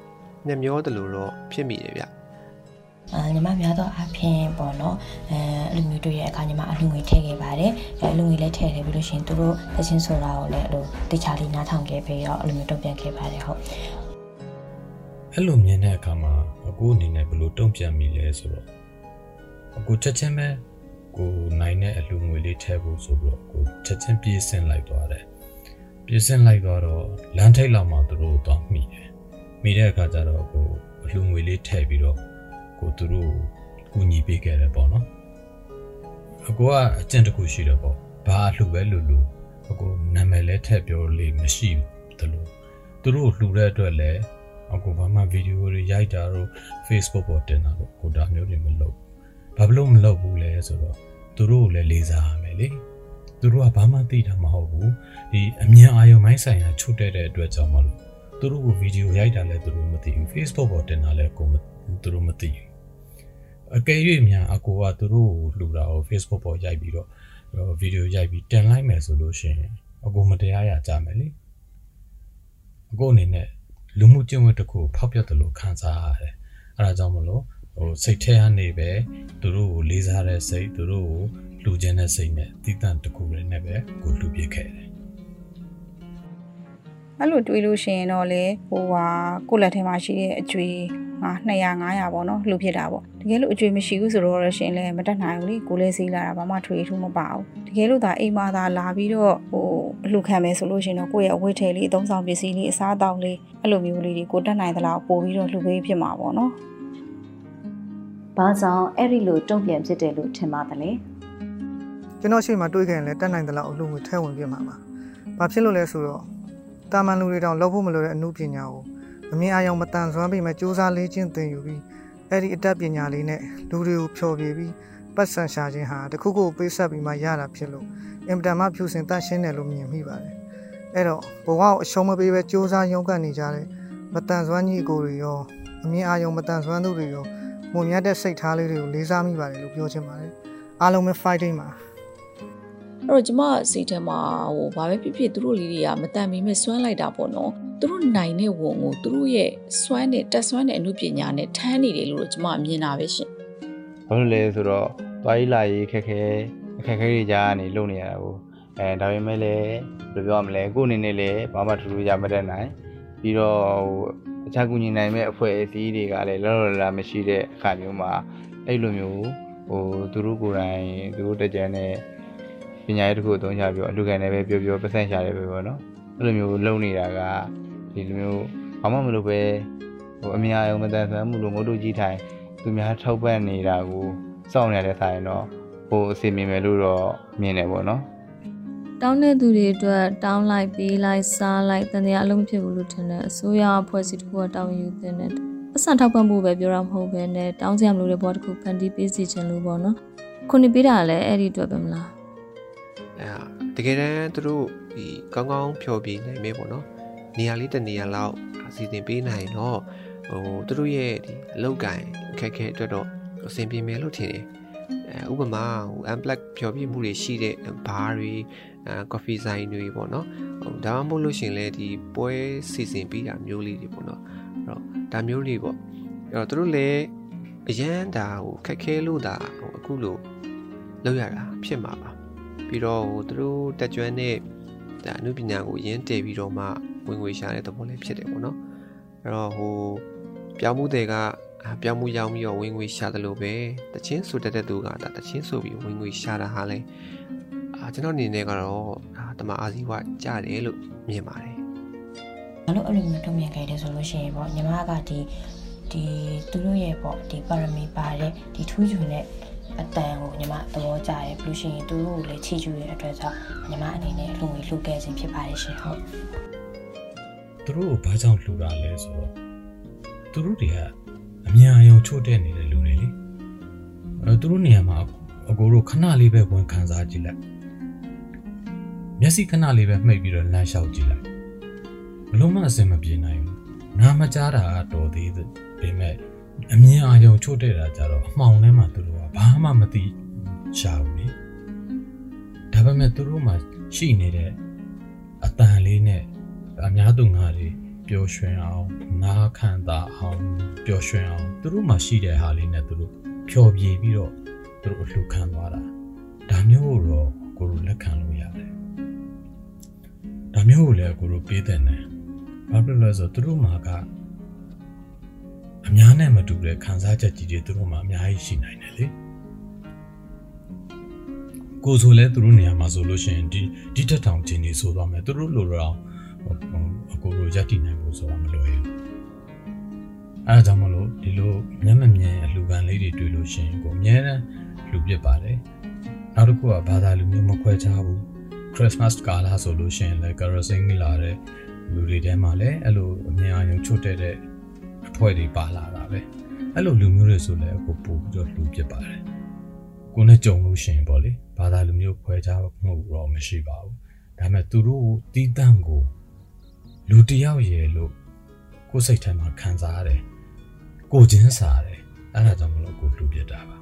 မျက်မျောတယ်လို့တော့ဖြစ်မိတယ်ဗျအာညီမများတော့အဖင်ပေါ့နော်အဲအဲ့လိုမျိုးတွေ့ရတဲ့အခါညီမအလူငွေထည့်ခဲ့ပါတယ်အဲအလူငွေလည်းထည့်တယ်ပြီးလို့ရှိရင်သူတို့သချင်းဆိုတာကိုလည်းအဲ့လိုတခြားလေးနားထောင်ခဲ့ပြီးတော့အဲ့လိုမျိုးတုံ့ပြန်ခဲ့ပါတယ်ဟုတ်အဲ့လိုမြင်တဲ့အခါမှာအကူအနေနဲ့ဘယ်လိုတုံ့ပြန်မိလဲဆိုတော့အ ကူချက်ချင်းပဲကိုနိုင်တဲ့အလူငွေလေးထည့်ဖို့ဆိုပြီးတော့ကိုချက်ချင်းပြေးဆင်းလိုက်သွားတယ်ပြေးဆင်းလိုက်သွားတော့လမ်းထိပ်လောက်မှာသူတို့တော့မိတယ်မိတဲ့အခါကျတော့ကိုအလူငွေလေးထည့်ပြီးတော့ကိုသူတို့ကူညီပေးခဲ့တယ်ပေါ့နော်အကိုကအကျင့်တစ်ခုရှိတယ်ပေါ့ဘာအလှပဲလူလူအကိုနာမည်လဲထည့်ပြောလို့မရှိဘူးလို့သူတို့လှူတဲ့အတွက်လည်းအကိုဘာမှဗီဒီယိုတွေရိုက်တာတို့ Facebook ပေါ်တင်တာတို့ကိုဒါမျိုးတွေမလုပ် ဘာလို့မလုပ်ဘူးလဲဆိုတော့သူတို့ကိုလည်းလေးစားရမယ်လေသူတို့ကဘာမှသိတာမဟုတ်ဘူးဒီအမြင်အာရုံမိုင်းဆိုင်ရာချုပ်တဲ့တဲ့အတွက်ကြောင့်မလို့သူတို့ကိုဗီဒီယိုရိုက်တာလည်းသူတို့မသိဘူး Facebook ပေါ်တင်တာလည်းကိုသူတို့မသိဘူးအကယ်၍များအကိုကသူတို့ကိုလှူတာကို Facebook ပေါ်ရိုက်ပြီးတော့ဗီဒီယိုရိုက်ပြီးတင်လိုက်မယ်ဆိုလို့ရှိရင်အကိုမတရားရကြမယ်လေအကိုအနေနဲ့လူမှုကျင့်ဝတ်တစ်ခုဖောက်ပြတယ်လို့ခံစားရတယ်အဲဒါကြောင့်မလို့ ဟိုစိတ်ထဲကနေပဲသူတို့ကိုလေးစားတဲ့စိတ်သူတို့ကိုလူချင်းတဲ့စိတ်နဲ့တည်တံ့တစ်ခုနဲ့ပဲကိုလူပြခဲ့တယ်အဲ့လိုတွေးလို့ရှိရင်တော့လေဟိုဟာကိုယ့်လက်ထဲမှာရှိတဲ့အကျွေးငါ200 900ပေါ့နော်လှုပ်ဖြစ်တာပေါ့တကယ်လို့အကျွေးမရှိဘူးဆိုတော့ရှင်လည်းမတက်နိုင်ဘူးလေကိုလည်းစီးလာတာဘာမှထွေထူးမပါဘူးတကယ်လို့ဒါအိမ်မှာသာလာပြီးတော့ဟိုအလှခံမယ်ဆိုလို့ရှင်တော့ကိုယ့်ရဲ့အဝတ်ထည်လေးအသုံးဆောင်ပစ္စည်းလေးအစားအသောက်လေးအဲ့လိုမျိုးလေးတွေကိုတက်နိုင်သလားပို့ပြီးတော့လှုပေးဖြစ်မှာပေါ့နော်။ ဘာကြောင့်အဲ့ဒီလိုတုံ့ပြန်ဖြစ်တယ်လို့ထင်ပါသလဲကျွန်တော်ရှိမှတွေးခဲ့ရင်လည်းတက်နိုင်သလောက်အလူငွေထဲဝင်ပြမှာပါ။ဘာဖြစ်လို့လဲဆိုတော့တာမန်လူတွေတောင်လောက်ဖို့မလိုတဲ့အမှုပညာကိုအမြင်အာရုံမတန်ဆွမ်းပြီးမှစူးစမ်းလေ့ကျင့်သင်ယူပြီးအဲ့ဒီအတတ်ပညာလေးနဲ့လူတွေကိုဖျော်ဖြေပြီးပတ်စံရှာခြင်းဟာတခုခုပေးဆက်ပြီးမှရတာဖြစ်လို့အင်မတန်မှဖြူစင်တတ်ရှင်းတယ်လို့မြင်မိပါတယ်။အဲ့တော့ဘဝကိုအရှုံးမပေးပဲစူးစမ်းရုန်းကန်နေကြတဲ့မတန်ဆွမ်းကြီးကိုတွေရောအမြင်အာရုံမတန်ဆွမ်းသူတွေရော မုံမြတ်တဲ့စိတ်ထားလေးတွေကိုလေးစားမိပါတယ်လို့ပြောချင်ပါတယ်။အားလုံးပဲ fighting ပါအဲ့တော့ကျမစိတ်ထဲမှာဟိုဘာပဲဖြစ်ဖြစ်သူတို့လေးတွေကမတန်မီမဲ့စွမ်းလိုက်တာပေါ့နော်သူတို့နိုင်တဲ့ဝန်ကိုသူတို့ရဲ့စွမ်းနဲ့တက်စွမ်းတဲ့အမှုပညာနဲ့ထမ်းနေတယ်လို့ကျမမြင်တာပဲရှင်ဘာလို့လဲဆိုတော့သွားရေးလာရေးခက်ခဲအခက်ခဲတွေကြားကနေလုပ်နေရတာကိုအဲဒါပေမဲ့လည်းဘယ်လိုပြောရမလဲကိုယ့်အနေနဲ့လည်းဘာမှထူးထူးရမတတ်နိုင်ပြီးတော့ဟို အခြားကူညီနိုင်မဲ့အဖွဲ့အစည်းတွေကလည်းလောလောလတ်မရှိတဲ့အခါမျိုးမှာအဲ့လိုမျိုးဟိုသူတို့ကိုယ်တိုင်သူတို့တက်ကြတဲ့ပညာရေးတစ်ခုအသုံးချပြီးတော့အလူကန်နဲ့ပဲပြောပြောပတ်စံရှာတယ်ပဲပေါ့နော်အဲ့လိုမျိုးလုပ်နေတာကဒီလိုမျိုးဘာမှမလုပ်ပဲဟိုအများအောင်မတန်ဆန်းမှုလို့ငုတ်တို့ကြီးထိုင်သူများထောက်ပံ့နေတာကိုစောင့်နေတဲ့ဆိုင်တော့ဟိုအစီအမင်မယ်လို့တော့မြင်တယ်ပေါ့နော် တောင်းတဲ့သူတွေအတွက်တောင်းလိုက်ပေးလိုက်စားလိုက်တန်တရားအလုံးမဖြစ်ဘူးလို့ထင်တယ်အစိုးရအဖွဲ့အစည်းတစ်ခုကတောင်းယူတဲ့နဲ့ပတ်စံထောက်ပံ့ဖို့ပဲပြောတာမဟုတ်ပဲနဲ့တောင်းစရာမလိုတဲ့ဘောတစ်ခုဖန်တီးပေးစီခြင်းလို့ပေါ့နော်ခုနှစ်ပေးတာလည်းအဲ့ဒီအတွက်ပဲမလားအဲတကယ်တမ်းသူတို့ဒီကောင်းကောင်းဖြော်ပြနိုင်မယ်ပေါ့နော်နေရာလေးတစ်နေရာလောက်အစီအစဉ်ပေးနိုင်တော့ဟိုသူတို့ရဲ့ဒီအလောက်ကန်အခက်အခဲအတွက်တော့အဆင်ပြေမယ်လို့ထင်တယ်အဲ ဥပမာဟို unplug ဖြော်ပြမှုတွေရှိတဲ့ဘားတွေအဲ coffee ဆိုင်တွေပေါ့နော်ဟိုဒါမှမဟုတ်လို့ရှရင်လဲဒီပွဲစီစဉ်ပေးတာမျိုးလေးတွေပေါ့နော်အဲ့တော့ဒါမျိုးလေးပေါ့အဲ့တော့သူတို့လည်းအရန်ဒါဟိုခက်ခဲလို့ဒါဟိုအခုလို့လောက်ရတာဖြစ်မှာပါပြီးတော့ဟိုသူတို့တက်ကြွတဲ့ဒါအမှုပညာကိုရင်းတည်ပြီးတော့မှဝင်ငွေရှာတဲ့သဘောလေးဖြစ်တယ်ပေါ့နော်အဲ့တော့ဟိုပြောင်းမှုတွေက အာပြောင်းမှုရောက်ပြီးတော့ဝင်ငွေရှာတယ်လို့ပဲတချင်းဆိုတတ်တဲ့သူကဒါတချင်းဆိုပြီးဝင်ငွေရှာတာဟာလဲအာကျွန်တော်အနေနဲ့ကတော့ဒါတမအာဇီဝကြတယ်လို့မြင်ပါတယ်ဘာလို့အဲ့လိုမျိုးထုံးပြန်ခဲ့တယ်ဆိုလို့ရှိရင်ပေါ့ညီမကဒီဒီသူတို့ရဲ့ပေါ့ဒီပါရမီပါတဲ့ဒီထူးချွန်တဲ့အတန်ကိုညီမသဘောကျတယ်ပြီးလို့ရှိရင်သူတို့ကိုလည်းချီးကျူးတဲ့အတွက်ကြောင့်ညီမအနေနဲ့လူငွေလှုပ်ခဲ့ခြင်းဖြစ်ပါတယ်ရှင်ဟုတ်သူတို့ကိုဘာကြောင့်လှူတာလဲဆိုတော့သူတို့တွေက အမြန်အယုံချို့တဲ့နေတဲ့လူတွေလေအဲသူတို့နေရာမှာအကိုတို့ခဏလေးပဲဝင်ခံစားကြည့်လိုက်မျက်စိခဏလေးပဲမှိတ်ပြီးတော့လမ်းလျှောက်ကြည့်လိုက်ဘလုံးမအစင်မပြေနိုင်ဘူးနားမကြားတာကတော်သေးတယ်ပေမဲ့အမြင်အာရုံချို့တဲ့တာကြတော့အမှောင်ထဲမှာသူတို့ကဘာမှမသိရှာဘူးလေဒါပေမဲ့သူတို့မှရှိနေတဲ့အတန်လေးနဲ့အများသူငါတွေ ပျော်ရွှင်အောင်နားခံတာအောင်ပျော်ရွှင်အောင်သူတို့မှရှိတဲ့ဟာလေးနဲ့သူတို့ဖြော်ပြပြီးတော့သူတို့အလှခံသွားတာဒါမျိုးကိုတော့ကိုလိုလက်ခံလို့ရတယ်ဒါမျိုးကိုလည်းကိုလိုပေးတဲ့နဲ့ဘာဖြစ်လို့လဲဆိုတော့သူတို့မှာကအများနဲ့မတူတဲ့ခံစားချက်ကြီးတွေသူတို့မှာအများကြီးရှိနိုင်တယ်လေကိုဆိုလဲသူတို့နေရာမှာဆိုလို့ရှိရင်ဒီဒီတက်တောင်ခြင်းတွေဆိုသွားမယ်သူတို့လိုတော့ အကိုလိုရက်တည်နိုင်ဖို့ဆိုတာမလွယ်ဘူးအဲဒါကြောင့်မလို့ဒီလိုမျက်မမြင်အလူခံလေးတွေတွေ့လို့ရှိရင်ကိုအများနဲ့လူပြစ်ပါတယ်နောက်တစ်ခုကဘာသာလူမျိုးမခွဲခြားဘူး Christmas ကာလဆိုလို့ရှိရင်လည်း kerosene လာတဲ့လူတွေထဲမှာလည်းအဲ့လိုအမြင်အာရုံချွတ်တဲ့အဖွဲ့တွေပါလာတာပဲအဲ့လိုလူမျိုးတွေဆိုလည်းအခုပို့ပြီးတော့လူပြစ်ပါတယ်ကိုနဲ့ကြုံလို့ရှိရင်ပေါ့လေဘာသာလူမျိုးခွဲခြားမှုတော့မရှိပါဘူးဒါပေမဲ့သူတို့တီးတန့်ကို လူတယောက်ရဲ့လို့ကိုယ်စိတ်ထဲမှာခံစားရတယ်ကိုချင်းစားတယ်အဲ့ဒါကြောင့်မလို့ကိုလူပြစ်တာပါ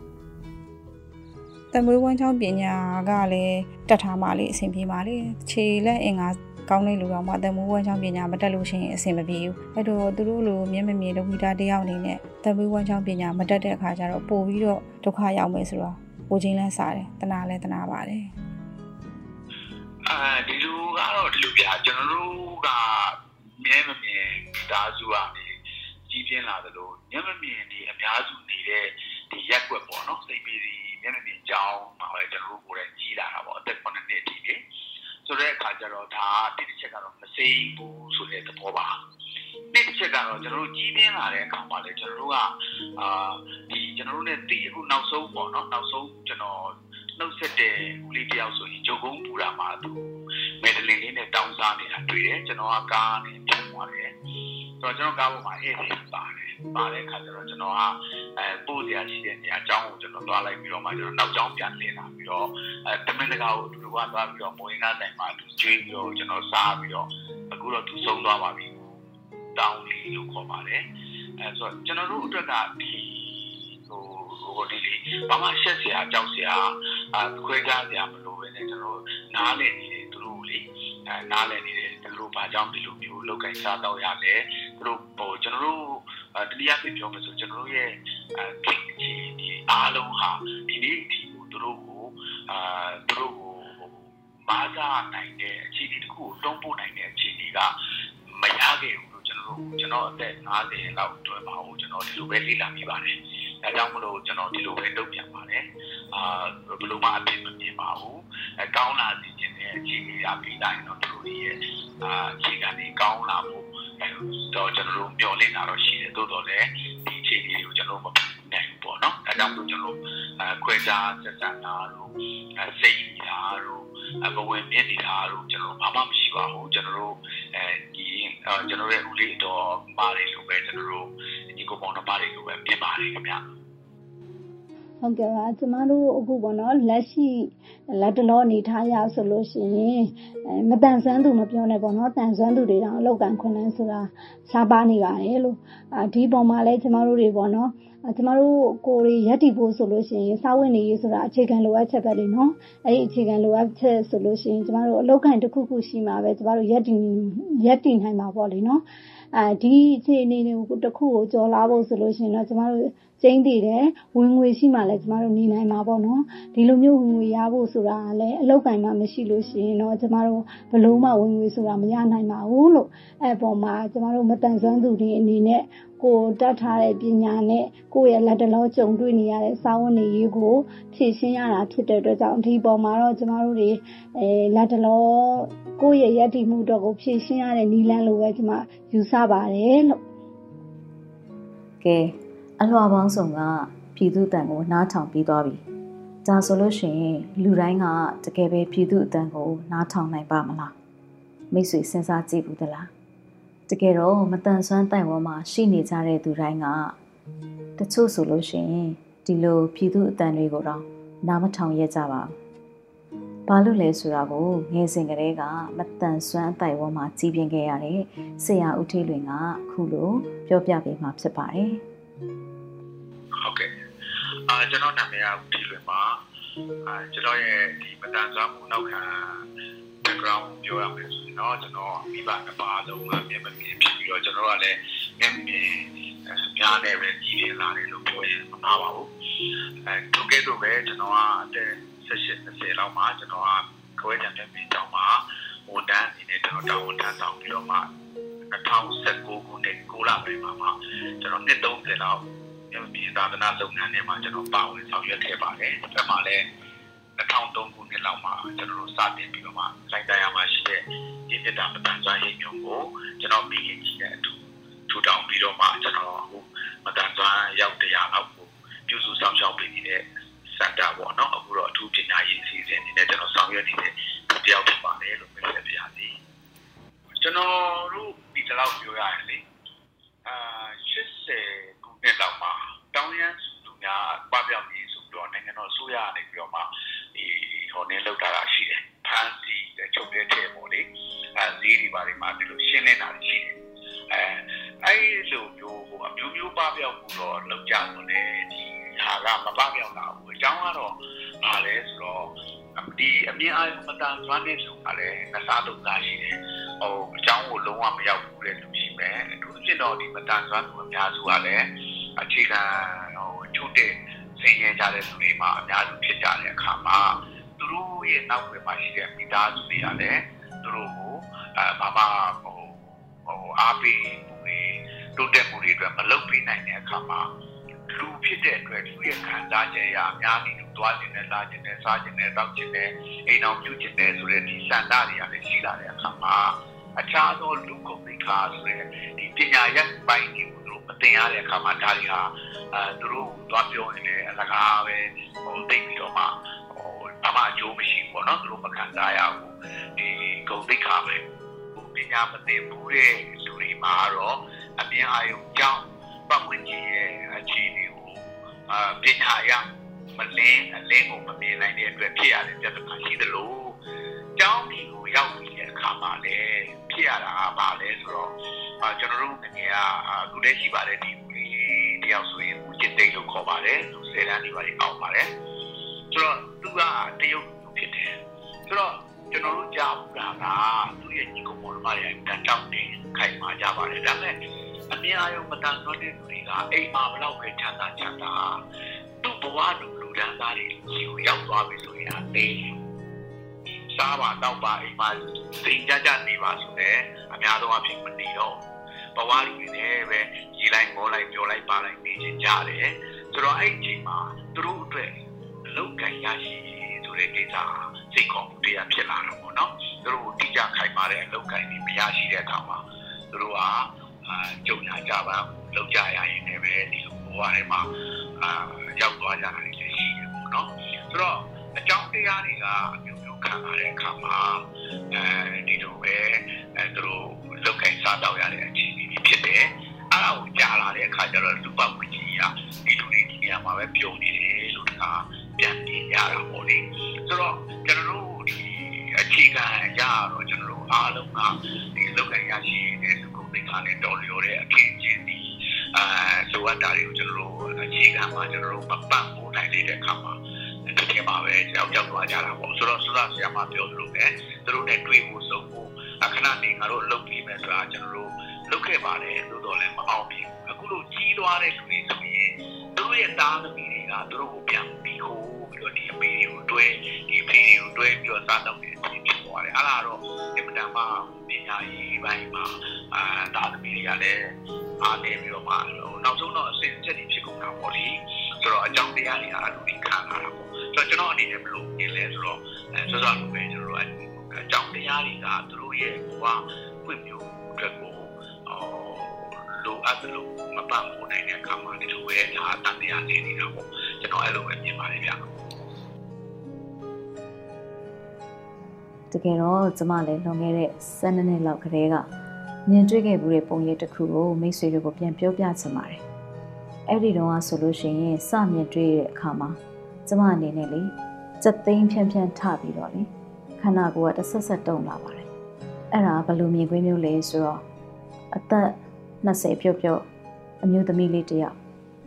တမွေးဝမ်းချောင်းပညာကလည်းတက်ထားမှလေးအဆင်ပြေပါလေခြေလက်အင်္ဂါကောင်းတဲ့လူတော်မှတမွေးဝမ်းချောင်းပညာမတက်လို့ရှိရင်အဆင်မပြေဘူးအဲ့တော့သူတို့လိုမျက်မမြင်ဒုက္ခိတတယောက်အနေနဲ့တမွေးဝမ်းချောင်းပညာမတက်တဲ့အခါကျတော့ပို့ပြီးတော့ဒုက္ခရောက်မယ်ဆိုတော့ကိုချင်းလဲစားတယ်တနာလဲတနာပါတယ် အဲဒီလိုကတော့ဒီလိုပြကျွန်တော်တို့ကမြဲမမြင်ဒါစုကနေကြီးပြင်းလာသလိုမျက်မမြင်ဒီအများစုနေတဲ့ဒီရက်ွက်ပေါ့နော်စိတ်ပီစီမျက်မမြင်ကြောင်းမှာလည်းကျွန်တော်တို့ကိုယ်တိုင်ကြီးလာတာပေါ့အသက်9နှစ်အထိလေဆိုတဲ့အခါကျတော့ဒါတိတိကျကျတော့မစိမ့်ဘူးဆိုတဲ့သဘောပါတစ်ချက်ကတော့ကျွန်တော်တို့ကြီးပြင်းလာတဲ့အခါမှာလေကျွန်တော်တို့ကအာဒီကျွန်တော်တို့ ਨੇ တည်အခုနောက်ဆုံးပေါ့နော်နောက်ဆုံးကျွန်တော် နှုတ်ဆက်တဲ့ဦးလေးတယောက်ဆိုရင်ဂျုံကုန်းပူတာမှာသူမယ်ဒလင်လေးနဲ့တောင်းစားနေတာတွေ့တယ်ကျွန်တော်ကကားနဲ့ပြန်သွားတယ်ဆိုတော့ကျွန်တော်ကားပေါ်မှာအေးအေးပါတယ်ပါတဲ့အခါကျတော့ကျွန်တော်ကအဲပို့စရာရှိတဲ့နေရာအကြောင်းကိုကျွန်တော်သွားလိုက်ပြီးတော့မှကျွန်တော်နောက်ကျောင်းပြန်လည်လာပြီးတော့အဲတမင်တကာကိုအတူတူကသွားပြီးတော့မိုးရင်းကားတိုင်မှာသူကျွေးပြီးတော့ကျွန်တော်စားပြီးတော့အခုတော့သူဆုံးသွားပါပြီတောင်းလေးလို့ခေါ်ပါတယ်အဲဆိုတော့ကျွန်တော်တို့အတွက်ကဒီဟို ဟိုဒီလေဘာမှရှက်စရာကြောက်စရာအာခွဲခြားစရာမလိုပဲねကျွန်တော်နားလည်နေတယ်သူတို့လေအဲနားလည်နေတယ်သူတို့ဘာကြောင့်ဒီလိုမျိုးလောက်ကင်စားတော့ရလဲသူတို့ဟိုကျွန်တော်တို့တတိယပြပြောမယ်ဆိုကျွန်တော်တို့ရဲ့အဲဒီအားလုံးဟာဒီနေ့ဒီကိုသူတို့ကိုအာသူတို့ကိုမာစားနိုင်တဲ့အခြေအနေတစ်ခုကိုတုံးပို့နိုင်တဲ့အခြေအနေကမရခဲ့ဘူး ကျွန်တော်ကျွန်တော်အသက်50လောက်တွဲပါဘူးကျွန်တော်ဒီလိုပဲလေ့လာမိပါတယ်။အဲကြောင့်မလို့ကျွန်တော်ဒီလိုပဲတုံ့ပြန်ပါတယ်။အာဘယ်လိုမှအပြစ်မမြင်ပါဘူး။အဲကောင်းလာစီခြင်းနဲ့အခြေအနေအပြီးတိုင်းတော့တို့ရဲ့အာအခြေခံတွေကောင်းလာဖို့အဲတော့ကျွန်တော်တို့မျှော်လင့်တာတော့ရှိတယ်သို့တော်လည်းဒီအခြေအနေကိုကျွန်တော်မ နိုင်ဘူးပေါ့နော်။အဲကြောင့်မလို့ကျွန်တော်အဲခွဲခြားဆက်ဆံတာတို့အဲစိတ်နေတာတို့အဘဝင်မြင့်နေတာတို့ကျွန်တော်ဘာမှမရှိပါဘူးကျွန်တော်တို့အဲဒီကျွန်တော်ရဲ့ဦးလေးတော်မားတွေလိုပဲကျွန်တော်တို့ဒီကိုပေါင်းတော်မားတွေလိုပဲပြင်ပါတယ်ခင်ဗျာဟုတ်ကဲ့ပါကျမတို့အခုပေါ့နော်လက်ရှိလက်တလောအနေထားရဆိုလို့ရှိရင်မတန်ဆွမ်းသူမပြောနဲ့ပေါ့နော်တန်ဆွမ်းသူတွေတောင်အလောက်ကန်ခွန်းလန်းဆိုတာရှားပါနေပါတယ်လို့ဒီပုံမှာလဲကျမတို့တွေပေါ့နော် ကျမတို့ကိုယ်တွေရက်တည်ဖို့ဆိုလို့ရှိရင်စာဝင်နေရေးဆိုတာအခြေခံလိုအပ်ချက်ပဲလေနော်အဲ့ဒီအခြေခံလိုအပ်ချက်ဆိုလို့ရှိရင်ကျမတို့အလောက်ကန်တစ်ခုခုရှိမှာပဲကျမတို့ရက်တည်ရက်တည်နိုင်မှာပေါ့လေနော်အဲဒီအခြေအနေတွေကိုတစ်ခုကိုကြော်လာဖို့ဆိုလို့ရှိရင်တော့ကျမတို့ ကျင်းတည်တယ်ဝင်ငွေရှိမှလည်းကျမတို့နေနိုင်မှာပေါ့နော်ဒီလိုမျိုးဝင်ငွေရဖို့ဆိုတာကလည်းအလောက်ကင်မှမရှိလို့ရှိရင်တော့ကျမတို့ဘလို့မှဝင်ငွေဆိုတာမရနိုင်ပါဘူးလို့အဲ့ပေါ်မှာကျမတို့မတန်ဆွမ်းသူတွေအနေနဲ့ကိုတတ်ထားတဲ့ပညာနဲ့ကိုယ့်ရဲ့လက်တလောကြုံတွေ့နေရတဲ့စာဝန်နေရေးကိုဖြည့်ရှင်းရတာဖြစ်တဲ့အတွက်ကြောင့်ဒီပေါ်မှာတော့ကျမတို့တွေအဲလက်တလောကိုယ့်ရဲ့ရည်တည်မှုတော့ကိုဖြည့်ရှင်းရတဲ့နီလန်းလိုပဲကျမယူဆပါတယ်လို့ကဲ အလှော်ပေါင်းစုံကပြည်သူတန်ကိုနားထောင်ပြီးသွားပြီဒါဆိုလို့ရှိရင်လူတိုင်းကတကယ်ပဲပြည်သူအတန်ကိုနားထောင်နိုင်ပါမလားမိတ်ဆွေစဉ်းစားကြည့်ဘူးသလားတကယ်တော့မတန်ဆွမ်းတိုင်ဝမ်မှာရှိနေကြတဲ့သူတိုင်းကတချို့ဆိုလို့ရှိရင်ဒီလိုပြည်သူအတန်တွေကိုတော့နားမထောင်ရကြပါဘူးဘာလို့လဲဆိုတာကိုငယ်စဉ်ကတည်းကမတန်ဆွမ်းတိုင်ဝမ်မှာကြီးပြင်းခဲ့ရတဲ့ဆရာဦးထေးလွင်ကအခုလိုပြောပြပေးမှာဖြစ်ပါတယ် ဟုတ်ကဲ့အာကျွန်တော်နာမည်ကဦးထေးလွင်ပါအာကျွန်တော်ရဲ့ဒီမတန်ဆွမ်းမှုနောက်ခံ background ပြောရမယ်ဆိုရင်တော့ကျွန်တော်မိဘတစ်ပါးလုံးကမျက်မမြင်ဖြစ်ပြီးတော့ကျွန်တော်ကလည်းမျက်မြင်များနဲ့ပဲကြီးရလာတယ်လို့ပြောရင်မမှားပါဘူးအဲတိုကဲတော့ပဲကျွန်တော်ကအသက်16 20လောက်မှာကျွန်တော်ကခွဲကြံမျက်မြင်ကြောင်းမှာဝန်တန်းအနေနဲ့ကျွန်တော်တာဝန်ထမ်းဆောင်ပြီးတော့မှ2019ခုနှစ်9လပိုင်းမှာမှကျွန်တော်နှစ်30လောက် မျက်မြင်သာသနာလုပ်ငန်းတွေမှာကျွန်တော်ပါဝင်ဆောင်ရွက်ခဲ့ပါတယ်။ဒါမှလည်း2003ခုနှစ်လောက်မှာကျွန်တော်တို့စတင်ပြီးတော့မှလိုက်တရားမှာရှိတဲ့ဒီပြတာမတန်ဆွမ်းရေးမျိုးကိုကျွန်တော်မိခင်ကြီးတဲ့အတူထူထောင်ပြီးတော့မှကျွန်တော်ဟိုမတန်ဆွမ်းရောက်တရားလောက်ကိုပြုစုဆောင်ရှောက်ပေးနေတဲ့စင်တာပေါ့နော်အခုတော့အထူးပညာရေးအစီအစဉ်အနေနဲ့ကျွန်တော်ဆောင်ရွက်နေတဲ့တယောက်ဖြစ်ပါတယ်လို့ပြောပြပါသည်ကျွန်တော်တို့ဒီလောက်ပြောရရင်လေအာ80ခု နှစ်လောက်မှာတောင်းရန်လူများပပျောက်ရေးဆိုတော့နိုင်ငံတော်အစိုးရကနေပြီးတော့မှဒီဟိုနေလောက်တာရှိတယ်ဖန်စီချုပ်တဲ့ထဲပေါ့လေအဲဈေးတွေပါတွေမှာဒီလိုရှင်းနေတာရှိတယ်အဲအဲ့လိုမျိုးဟိုအမျိုးမျိုးပပျောက်မှုတော့လောက်ကြလို့လေဒီဟာကမပပျောက်တာဘူးအကြောင်းကတော့ဘာလဲဆိုတော့ ဒီအမြင်အာရုံမတန်ဆွမ်းတဲ့လူကလည်းနှစားလုပ်တာရှိတယ်ဟိုအကြောင်းကိုလုံးဝမရောက်ဘူးတဲ့လူရှိမယ်အထူးသဖြင့်တော့ဒီမတန်ဆွမ်းသူအများစုကလည်းအခြေခံဟိုချုပ်တဲ့ဆင်းရဲကြတဲ့လူတွေမှာအများစုဖြစ်ကြတဲ့အခါမှာသူတို့ရဲ့နောက်ွယ်မှာရှိတဲ့မိသားစုတွေကလည်းသူတို့ကိုအဲဘာမှဟိုဟိုအားပေးမှုတွေတိုးတက်မှုတွေအတွက်မလုပ်ပေးနိုင်တဲ့အခါမှာလူဖြစ်တဲ့အတွက်သူရဲ့ခံစားချက်ရအများကြီး သူသွားခြင်းနဲ့လာခြင်းနဲ့စားခြင်းနဲ့တောက်ခြင်းနဲ့အိမ်အောင်ပြုခြင်းနဲ့ဆိုတဲ့ဒီစံတာတွေကလည်းရှိလာတဲ့အခါမှာအခြားသောလူကုန်သိက္ခာဆိုတဲ့ဒီပညာရပ်ပိုင်းတွေကိုသူတို့မတင်ရတဲ့အခါမှာဒါတွေဟာအဲသူတို့သွားပြောနေတယ်အလကားပဲဟိုသိပြီးတော့မှဟိုအမှအကျိုးမရှိဘူးပေါ့နော်သူတို့မခံစားရဘူးဒီကုန်သိက္ခာပဲပညာမသိဘူးတဲ့လူတွေမှာတော့အပြင်အာယုံကြောင့်ပတ်ဝန်းကျင်ရဲ့အခြေအနေကိုအာပညာရ မလင်းအလင်းကိုမမြင်နိုင်တဲ့အတွက်ဖြစ်ရတဲ့ပြဿနာရှိသလိုကြောင်းဒီကိုရောက်ပြီးတဲ့အခါမှာလည်းဖြစ်ရတာကဘာလဲဆိုတော့အာကျွန်တော်တို့ငငယ်ကအခုတည်းရှိပါတယ်ဒီတယောက်ဆိုရင်ဦးကျင်တိတ်လို့ခေါ်ပါတယ်သူဆယ်တန်းနေပါလေအောင်ပါတယ်ဆိုတော့သူကတရုတ်ဖြစ်တယ်ဆိုတော့ကျွန်တော်တို့ကြားဘူးတာကသူ့ရဲ့ညီကောင်မောင်မရဲ့တန်တောက်နေခိုင်မာကြပါတယ်ဒါပေမဲ့အမြင်အယုံမတန်ဆွမ်းတဲ့လူတွေကအိမ်မှာဘလောက်ပဲချမ်းသာချမ်းသာသူ့ဘဝလူ လူဒန်းသားတွေကြီးကိုရောက်သွားပြီဆိုရင်အသေးစားပါတော့ပါအိမ်မှာစိတ်ကြကြနေပါဆိုတော့အများဆုံးအဖြစ်မနေတော့ဘဝလူတွေနဲ့ပဲကြီးလိုက်မောလိုက်ပြောလိုက်ပါလိုက်နေချင်ကြတယ်ဆိုတော့အဲ့ဒီအချိန်မှာသူတို့အတွက်အလုပ်ကံရရှိဆိုတဲ့ကိစ္စစိတ်ခေါ်မှုတရားဖြစ်လာတော့ပေါ့နော်သူတို့တိကျခိုင်မာတဲ့အလုပ်ကံတွေမရရှိတဲ့အခါမှာသူတို့ကအာကြုံရကြပါလောက်ကြရရင်လည်းပဲဒီလိုဘ ဝထဲမှာအာရောက်သွားကြတာတွေလည်းရှိတယ်ပေါ့နော်ဆိုတော့အကြောင်းတရားတွေကအမျိုးမျိုးခံလာတဲ့အခါမှာအဲဒီလိုပဲအဲသူတို့လုတ်ခိုင်းစားတော့ရတဲ့အခြေအနေတွေဖြစ်တယ်အဲ့ဒါကိုကြားလာတဲ့အခါကျတော့လူပတ်ဝန်းကျင်ကဒီလူတွေဒီနေရာမှာပဲပြုံနေတယ်လို့တခါပြန်ပြင်ရတာပေါ့လေဆိုတော့ကျွန်တော်တို့ဒီအခြေခံအရာတော့ကျွန်တော်တို့အားလုံးကဒီလုတ်ခိုင်းရရှိတဲ့လူကုန်သိက္ခာနဲ့တော်လျော်တဲ့အခင်းချင်းဒီ အာလိုအပ်တာတွေကိုကျွန်တော်တို့အခြေခံမှာကျွန်တော်တို့မပန့်ဖို့နိုင်တဲ့အခါမှာတကယ်ပါပဲကြောက်ကြောက်သွားကြတာပေါ့ဆိုတော့စသဆရာမပြောသလိုပဲသူတို့နဲ့တွေ့ဖို့ဆုံးဖို့အခဏနေငါတို့လုပ်ပြီးမယ်ဆိုတာကျွန်တော်တို့လုပ်ခဲ့ပါတယ်လို့တော့လည်းမအောင်မြင်ဘူးအခုလိုကြီးသွားတဲ့လူတွေဆိုရင်သူတို့ရဲ့သားသမီးတွေကသူတို့ကိုပြန်ပြီးခိုးပြီးတော့ဒီအမေတွေကိုတွဲဒီဖေတွေကိုတွဲပြီးတော့စားတော့တဲ့အဖြစ်ဖြစ် သွားတယ်အဲ့ဒါတော့ဒီမတန်မှပညာရေးပိုင်းမှာအာသားသမီးတွေကလည်းအားနေပြီးတော့မှနောက်ဆုံးတော့အစဉ်ချက်တွေဖြစ်ကုန်တာပေါ့လေဆိုတော့အကြောင်းတရားတွေအားလုံးဒီခံလာတာပေါ့ဆိုတော့ကျွန်တော်အနေနဲ့ဘယ်လိုမြင်လဲဆိုတော့အဲစောစောလိုပဲကျွန်တော်တို့အကြောင်းတရားတွေကသူတို့ရဲ့ဘဝဖွင့်ပြအတွက်ကိုလိုအပ်တယ်လို့မပန့်ဖို့နိုင်တဲ့အခါမှာဒီလိုပဲဒါတန်တရားနေနေတာပေါ့ကျွန်တော်အဲ့လိုပဲမြင်ပါတယ်ဗျာ တကယ်တော့ကျမလည်းလွန်ခဲ့တဲ့12နှစ်လောက်ကတည်းကမြင်တွေ့ခဲ့မှုတဲ့ပုံရိပ်တစ်ခုကိုမိတ်ဆွေတွေကိုပြန်ပြောပြချင်ပါတယ်။အဲ့ဒီတော့ဆိုလို့ရှိရင်စမြင်တွေ့တဲ့အခါမှာကျမအနေနဲ့လေစက်သိမ်းဖြန်းဖြန်းထပြီးတော့လေခန္ဓာကိုယ်ကတဆက်ဆက်တုံလာပါတယ်။အဲ့ဒါဘယ်လိုမြင်ကွင်းမျိုးလဲဆိုတော့အသက်20ပြုတ်ပြုတ်အမျိုးသမီးလေးတယောက်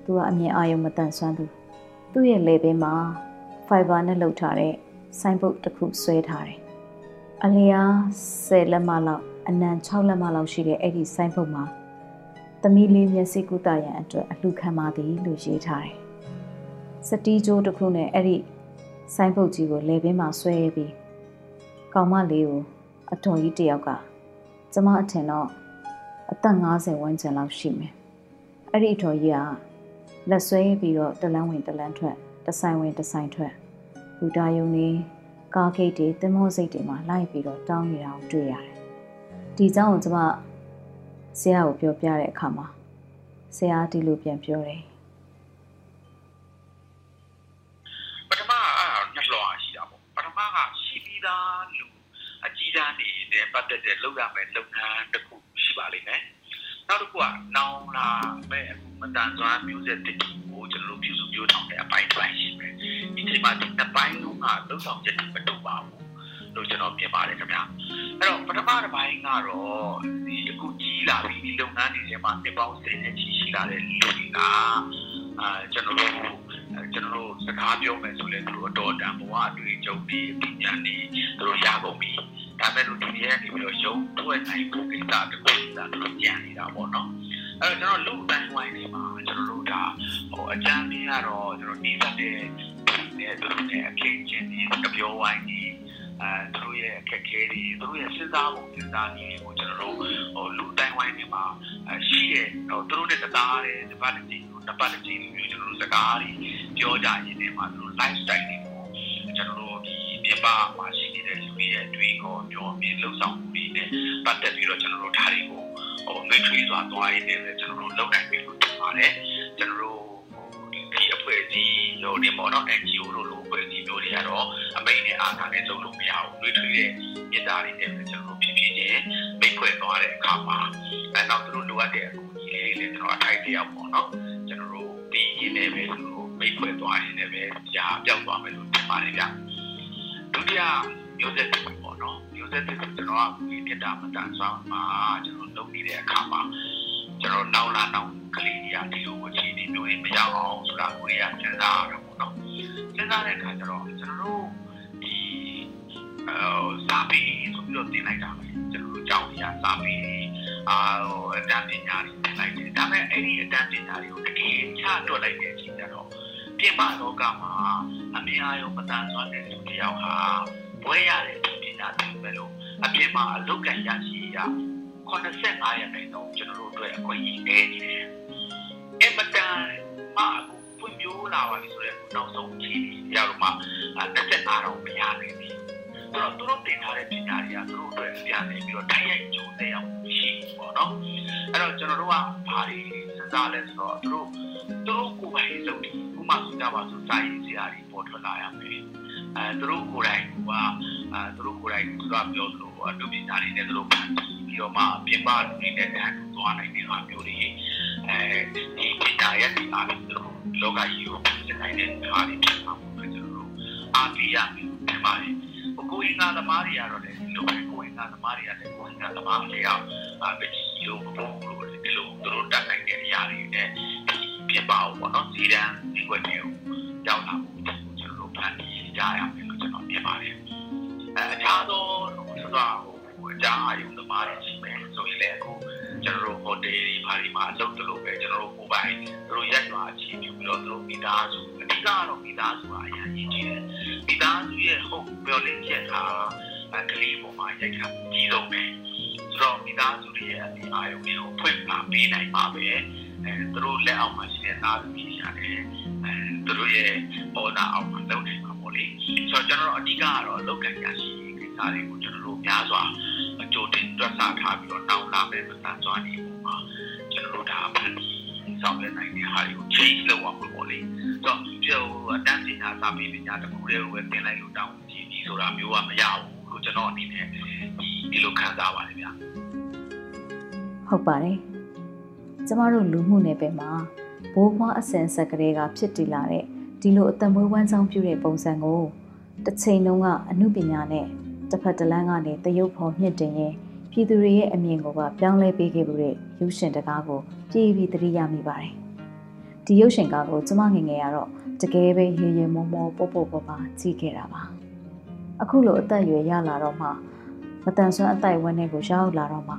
သူကအမြင်အာရုံမတန်ဆွမ်းသူသူ့ရဲ့လေဘေးမှာ fiber နဲ့လှုပ်ထားတဲ့ sign board တစ်ခုဆွဲထားတယ်။ အလျား10လက်မလောက်အနံ6လက်မလောက်ရှိတဲ့အဲ့ဒီ sign board မှာသမီးလေးမျက်စိကုသရန်အတွက်အလှခံပါသည်လို့ရေးထားတယ်။စတီးကြိုးတစ်ခုနဲ့အဲ့ဒီ sign board ကြီးကိုလေဘေးမှာဆွဲပြီးကောင်မလေးကိုအထုံကြီးတယောက်ကကျမအထင်တော့အသက်50ဝန်းကျင်လောက်ရှိမယ်။အဲ့ဒီအထော်ကြီးကလက်ဆွဲပြီးတော့တလန်းဝင်တလန်းထွက်တဆိုင်ဝင်တဆိုင်ထွက်ဘူတာယုံနေ ကားဂိတ်တွေတင်မောစိတ်တွေမှာလိုက်ပြီးတော့တောင်းနေတာကိုတွေ့ရတယ်။ဒီကြောင့်ကျွန်မဆရာကိုပြောပြတဲ့အခါမှာဆရာဒီလိုပြန်ပြောတယ်။ပထမကနှစ်လောရှိတာပေါ့။ပထမကရှိပြီးသားလူအကြီးတန်းတွေနဲ့ပတ်သက်တဲ့လုပ်ရမယ့်လုပ်ငန်းတစ်ခုရှိပါလိမ့်မယ်။နောက်တစ်ခုကနောင်လာမဲ့အခုမတန်ဆွမ်းမျိုးဆက်တစ်ခုကိုကျွန်တော်တို့ပြုစုပြောထောင်တဲ့အပိုင်းတစ်ပိုင်းရှိမယ်။ဒီ ချိန်မှာဒီနှစ်ပိုင်းလုံးကလုံဆောင်ချက်မတူပါဘူးလို့ကျွန်တော်မြင်ပါတယ်ခင်ဗျာ။အဲ့တော့ပထမတစ်ပိုင်းကတော့ဒီအခုကြီးလာပြီဒီလုပ်ငန်းတွေထဲမှာနှစ်ပေါင်း10နဲ့ကြီးရှိလာတဲ့လူတွေကအာကျွန်တော်တို့ကျွန်တော်တို့စကားပြောမယ်ဆိုလဲသူတို့အတော်တန်ဘဝအတွေ့အကြုံတွေပညာတွေသူတို့ရကုန်ပြီ။ဒါမဲ့လို့ဒီနေ့ကနေပြီးတော့ရုံထွက်နိုင်ဖို့ကိစ္စတစ်ခုသာတို့ကြံနေတာပေါ့နော်အဲ့တော့ကျွန်တော်လူတိုင်းဝိုင်းနေမှာကျွန်တော်တို့ဒါဟိုအကြမ်းကြီးကတော့ကျွန်တော်နှီးသက်တဲ့ နဲ့တို့နဲ့အခင်းချင်းဒီကြပြောဝိုင်းကြီးအဲသူတို့ရဲ့အခက်အခဲတွေသူတို့ရဲ့စဉ်းစားပုံစဉ်းစားနည်းတွေကိုကျွန်တော်တို့ဟိုလူတိုင်းဝိုင်းတွေမှာရှိတဲ့ဟိုသူတို့နဲ့တသားတယ်ဒီပတ်တစ်ချိန်တစ်ပတ်တစ်ချိန်မျိုးကျွန်တော်တို့စကားတွေပြောကြရင်းနဲ့မှာသူတို့ lifestyle တွေကိုကျွန်တော်တို့ဒီပြပမှာရှိနေတဲ့လူတွေရဲ့အတွေ့အကြုံပြောပြလှုပ်ဆောင်မှုတွေနဲ့ပတ်သက်ပြီးတော့ကျွန်တော်တို့ဒါတွေကိုဟိုမိတ်ဆွေစွာသွားရင်းနဲ့လည်းကျွန်တော်တို့လုပ်နိုင်ပြီလို့ထင်ပါတယ်ကျွန်တော်တို့ဒီ အဖွဲ့အစည်းဟိုဒီမော်နော် NGO တို့လိုအဖွဲ့အစည်းမျိုးတွေကတော့အမိန့်နဲ့အားထားနဲ့လုပ်လို့မရဘူးတွေးထွေးတဲ့မြစ်သားတွေနဲ့ပဲကျွန်တော်တို့ဖြစ်ဖြစ်ချင်းမိတ်ဖွဲ့သွားတဲ့အခါမှာအဲနောက်သူတို့လိုအပ်တဲ့အကူအညီလေးတွေလည်းကျွန်တော်အထိုက်တယောက်ပေါ့နော်ကျွန်တော်တို့ပြီးရင်းနဲ့ပဲသူတို့မိတ်ဖွဲ့သွားရင်းနဲ့ပဲကြာပြောက်သွားမယ်လို့ထင်ပါတယ်ဗျဒုတိယမျိုးဆက်တစ်ပေါ့နော်မျိုးဆက်တစ်ကျွန်တော်ကဒီပြတာမတန်ဆွမ်းမှာကျွန်တော်လုပ်နေတဲ့အခါမှာ ကျွန်တော်နောက်လာနောက်ကလေးတွေကဒီလိုအခြေအနေမျိုးတွေမရောက်အောင်ဆိုတာကိုရစဉ်းစားရတော့ပေါ့နော်စဉ်းစားတဲ့အခါကျတော့ကျွန်တော်တို့ဒီအဲစာပေဆိုပြီးတော့တင်လိုက်တာပဲကျွန်တော်တို့ကြောင်းရစာပေအာဟိုအတန်းပညာတွေတင်လိုက်တယ်ဒါပေမဲ့အဲ့ဒီအတန်းပညာတွေကိုတကယ်ချတွက်လိုက်တဲ့အချိန်ကျတော့ပြင်ပလောကမှာအမြင်အာရုံမတန်ဆွမ်းတဲ့လူတစ်ယောက်ဟာဘွဲရတဲ့ပညာတွေပဲလို့အပြင်မှာအလုတ်ကန်ရရှိရ 85ရာခိုင်နှုန်းကျွန်တော်တို့အတွက်အခွင့်အရေးနေနေတယ်။အမတန်မှအခုပွင့်မျိုးလာပါပြီဆိုတော့နောက်ဆုံးအခြေအနေရောက်တော့မှ25တော့မရနိုင်ဘူး။ဆိုတော့သူတို့တင်ထားတဲ့ပညာတွေကသူတို့အတွက်ပြန်နေပြီးတော့တိုက်ရိုက်ကျိုးတဲ့အောင်ရှိပေါ့နော်။အဲ့တော့ကျွန်တော်တို့ကဘာတွေစဉ်းစားလဲဆိုတော့သူတို့သူတို့ကိုယ်ပိုင်လုပ်တယ်ဥပမာဆိုကြပါစို့စာရေးစရာတွေပေါ်ထွက်လာရမယ်။ အဲသူတို့ကိုယ်တိုင်ကအဲသူတို့ကိုယ်တိုင်သူကပြောသလိုအတုပညာတွေနဲ့သူတို့ဖန်တီးပြီးတော့မှပြင်ပလူတွေနဲ့တန်းတူသွားနိုင်တဲ့အားမျိုးတွေအဲဒီပညာရဲ့ဒီအားမျိုးတို့လောကကြီးကိုပြင်နိုင်တဲ့အားတွေဖြစ်မှာပေါ့ကျွန်တော်တို့အားပေးရမယ်ဒီမှာလေကိုယ်ငါသမားတွေကတော့လေဒီလိုပဲကိုယ်ငါသမားတွေကလည်းကိုယ်ငါသမားတွေအောင်အားပေးလို့ဘုံလို့ဒီလိုသူတို့တတ်နိုင်တဲ့အရာတွေနဲ့ပြင်ပါအောင်ပေါ့နော်စီရန်ဒီကွက်တွေကိုရောက်လာဖို့ကျွန်တော်တို့ဖန်တီး ကြရမယ်လို့ကျွန်တော်မြင်ပါတယ်အဲအခြားသောဆိုတာဟိုအကြအာယုံသမားတွေရှိမယ်ဆိုရင်လည်းအခုကျွန်တော်တို့ဟိုတယ်တွေဘာတွေမှာအလုပ်တလို့ပဲကျွန်တော်တို့ကိုပိုင်သူတို့ရက်ရွာအခြေပြုပြီးတော့သူတို့မိသားစုအဓိကတော့မိသားစုအရင်ကြီးကြီးတယ်မိသားစုရဲ့ဟုတ်ပြောလင်းချက်ဟာကလေးပေါ်မှာရိုက်ခတ်ကြီးဆုံးပဲဆိုတော့မိသားစုတွေရဲ့အအာယုံတွေကိုဖွင့်လာပေးနိုင်ပါပဲအဲသူတို့လက်အောက်မှာရှိတဲ့သားသမီးရတယ်အဲသူတို့ရဲ့ပေါ်တာအောက်မှာလုပ်နေမှာ ပေါ့လေဆိုတော့ကျွန်တော်တို့အဓိကကတော့အလုပ်ကံရရှိကိစ္စတွေကိုကျွန်တော်တို့များစွာအကျိုးတင်တွက်ဆထားပြီးတော့နောက်လာမယ့်ပစံစွာနေပုံမှာကျွန်တော်တို့ဒါဖန်တီးဆောင်ရွက်နိုင်တဲ့ဟာတွေကို change လုပ်အောင်ပေါ့လေဆိုတော့ဒီအတန်းပညာစာပေပညာတစ်ခုတည်းကိုပဲသင်လိုက်လို့တောင်းကြည့်ပြီးဆိုတာမျိုးကမရဘူးလို့ကျွန်တော်အနေနဲ့ဒီလိုခံစားပါတယ်ဗျာဟုတ်ပါတယ်ကျမတို့လူမှုနယ်ပယ်မှာဘိုးဘွားအစဉ်ဆက်ကလေးကဖြစ်တည်လာတဲ့ ဒီလိုအသက်မွေးဝမ်းကြောင်းပြုတဲ့ပုံစံကိုတစ်ချိန်လုံးကအမှုပညာနဲ့တစ်ဖက်တစ်လမ်းကနေတရုပ်ဖော်မြင့်တင်ရင်ပြည်သူတွေရဲ့အမြင်ကိုပါပြောင်းလဲပေးခဲ့မှုတဲ့ရုပ်ရှင်တကားကိုပြည်ပြီးသတိရမိပါတယ်။ဒီရုပ်ရှင်ကားကိုကျမငယ်ငယ်ကတော့တကယ်ပဲရေရေမောမောပို့ပို့ပပကြည့်ခဲ့တာပါ။အခုလိုအသက်အရွယ်ရလာတော့မှမတန်ဆွမ်းအတိုက်ဝန်းထဲကိုရောက်လာတော့မှ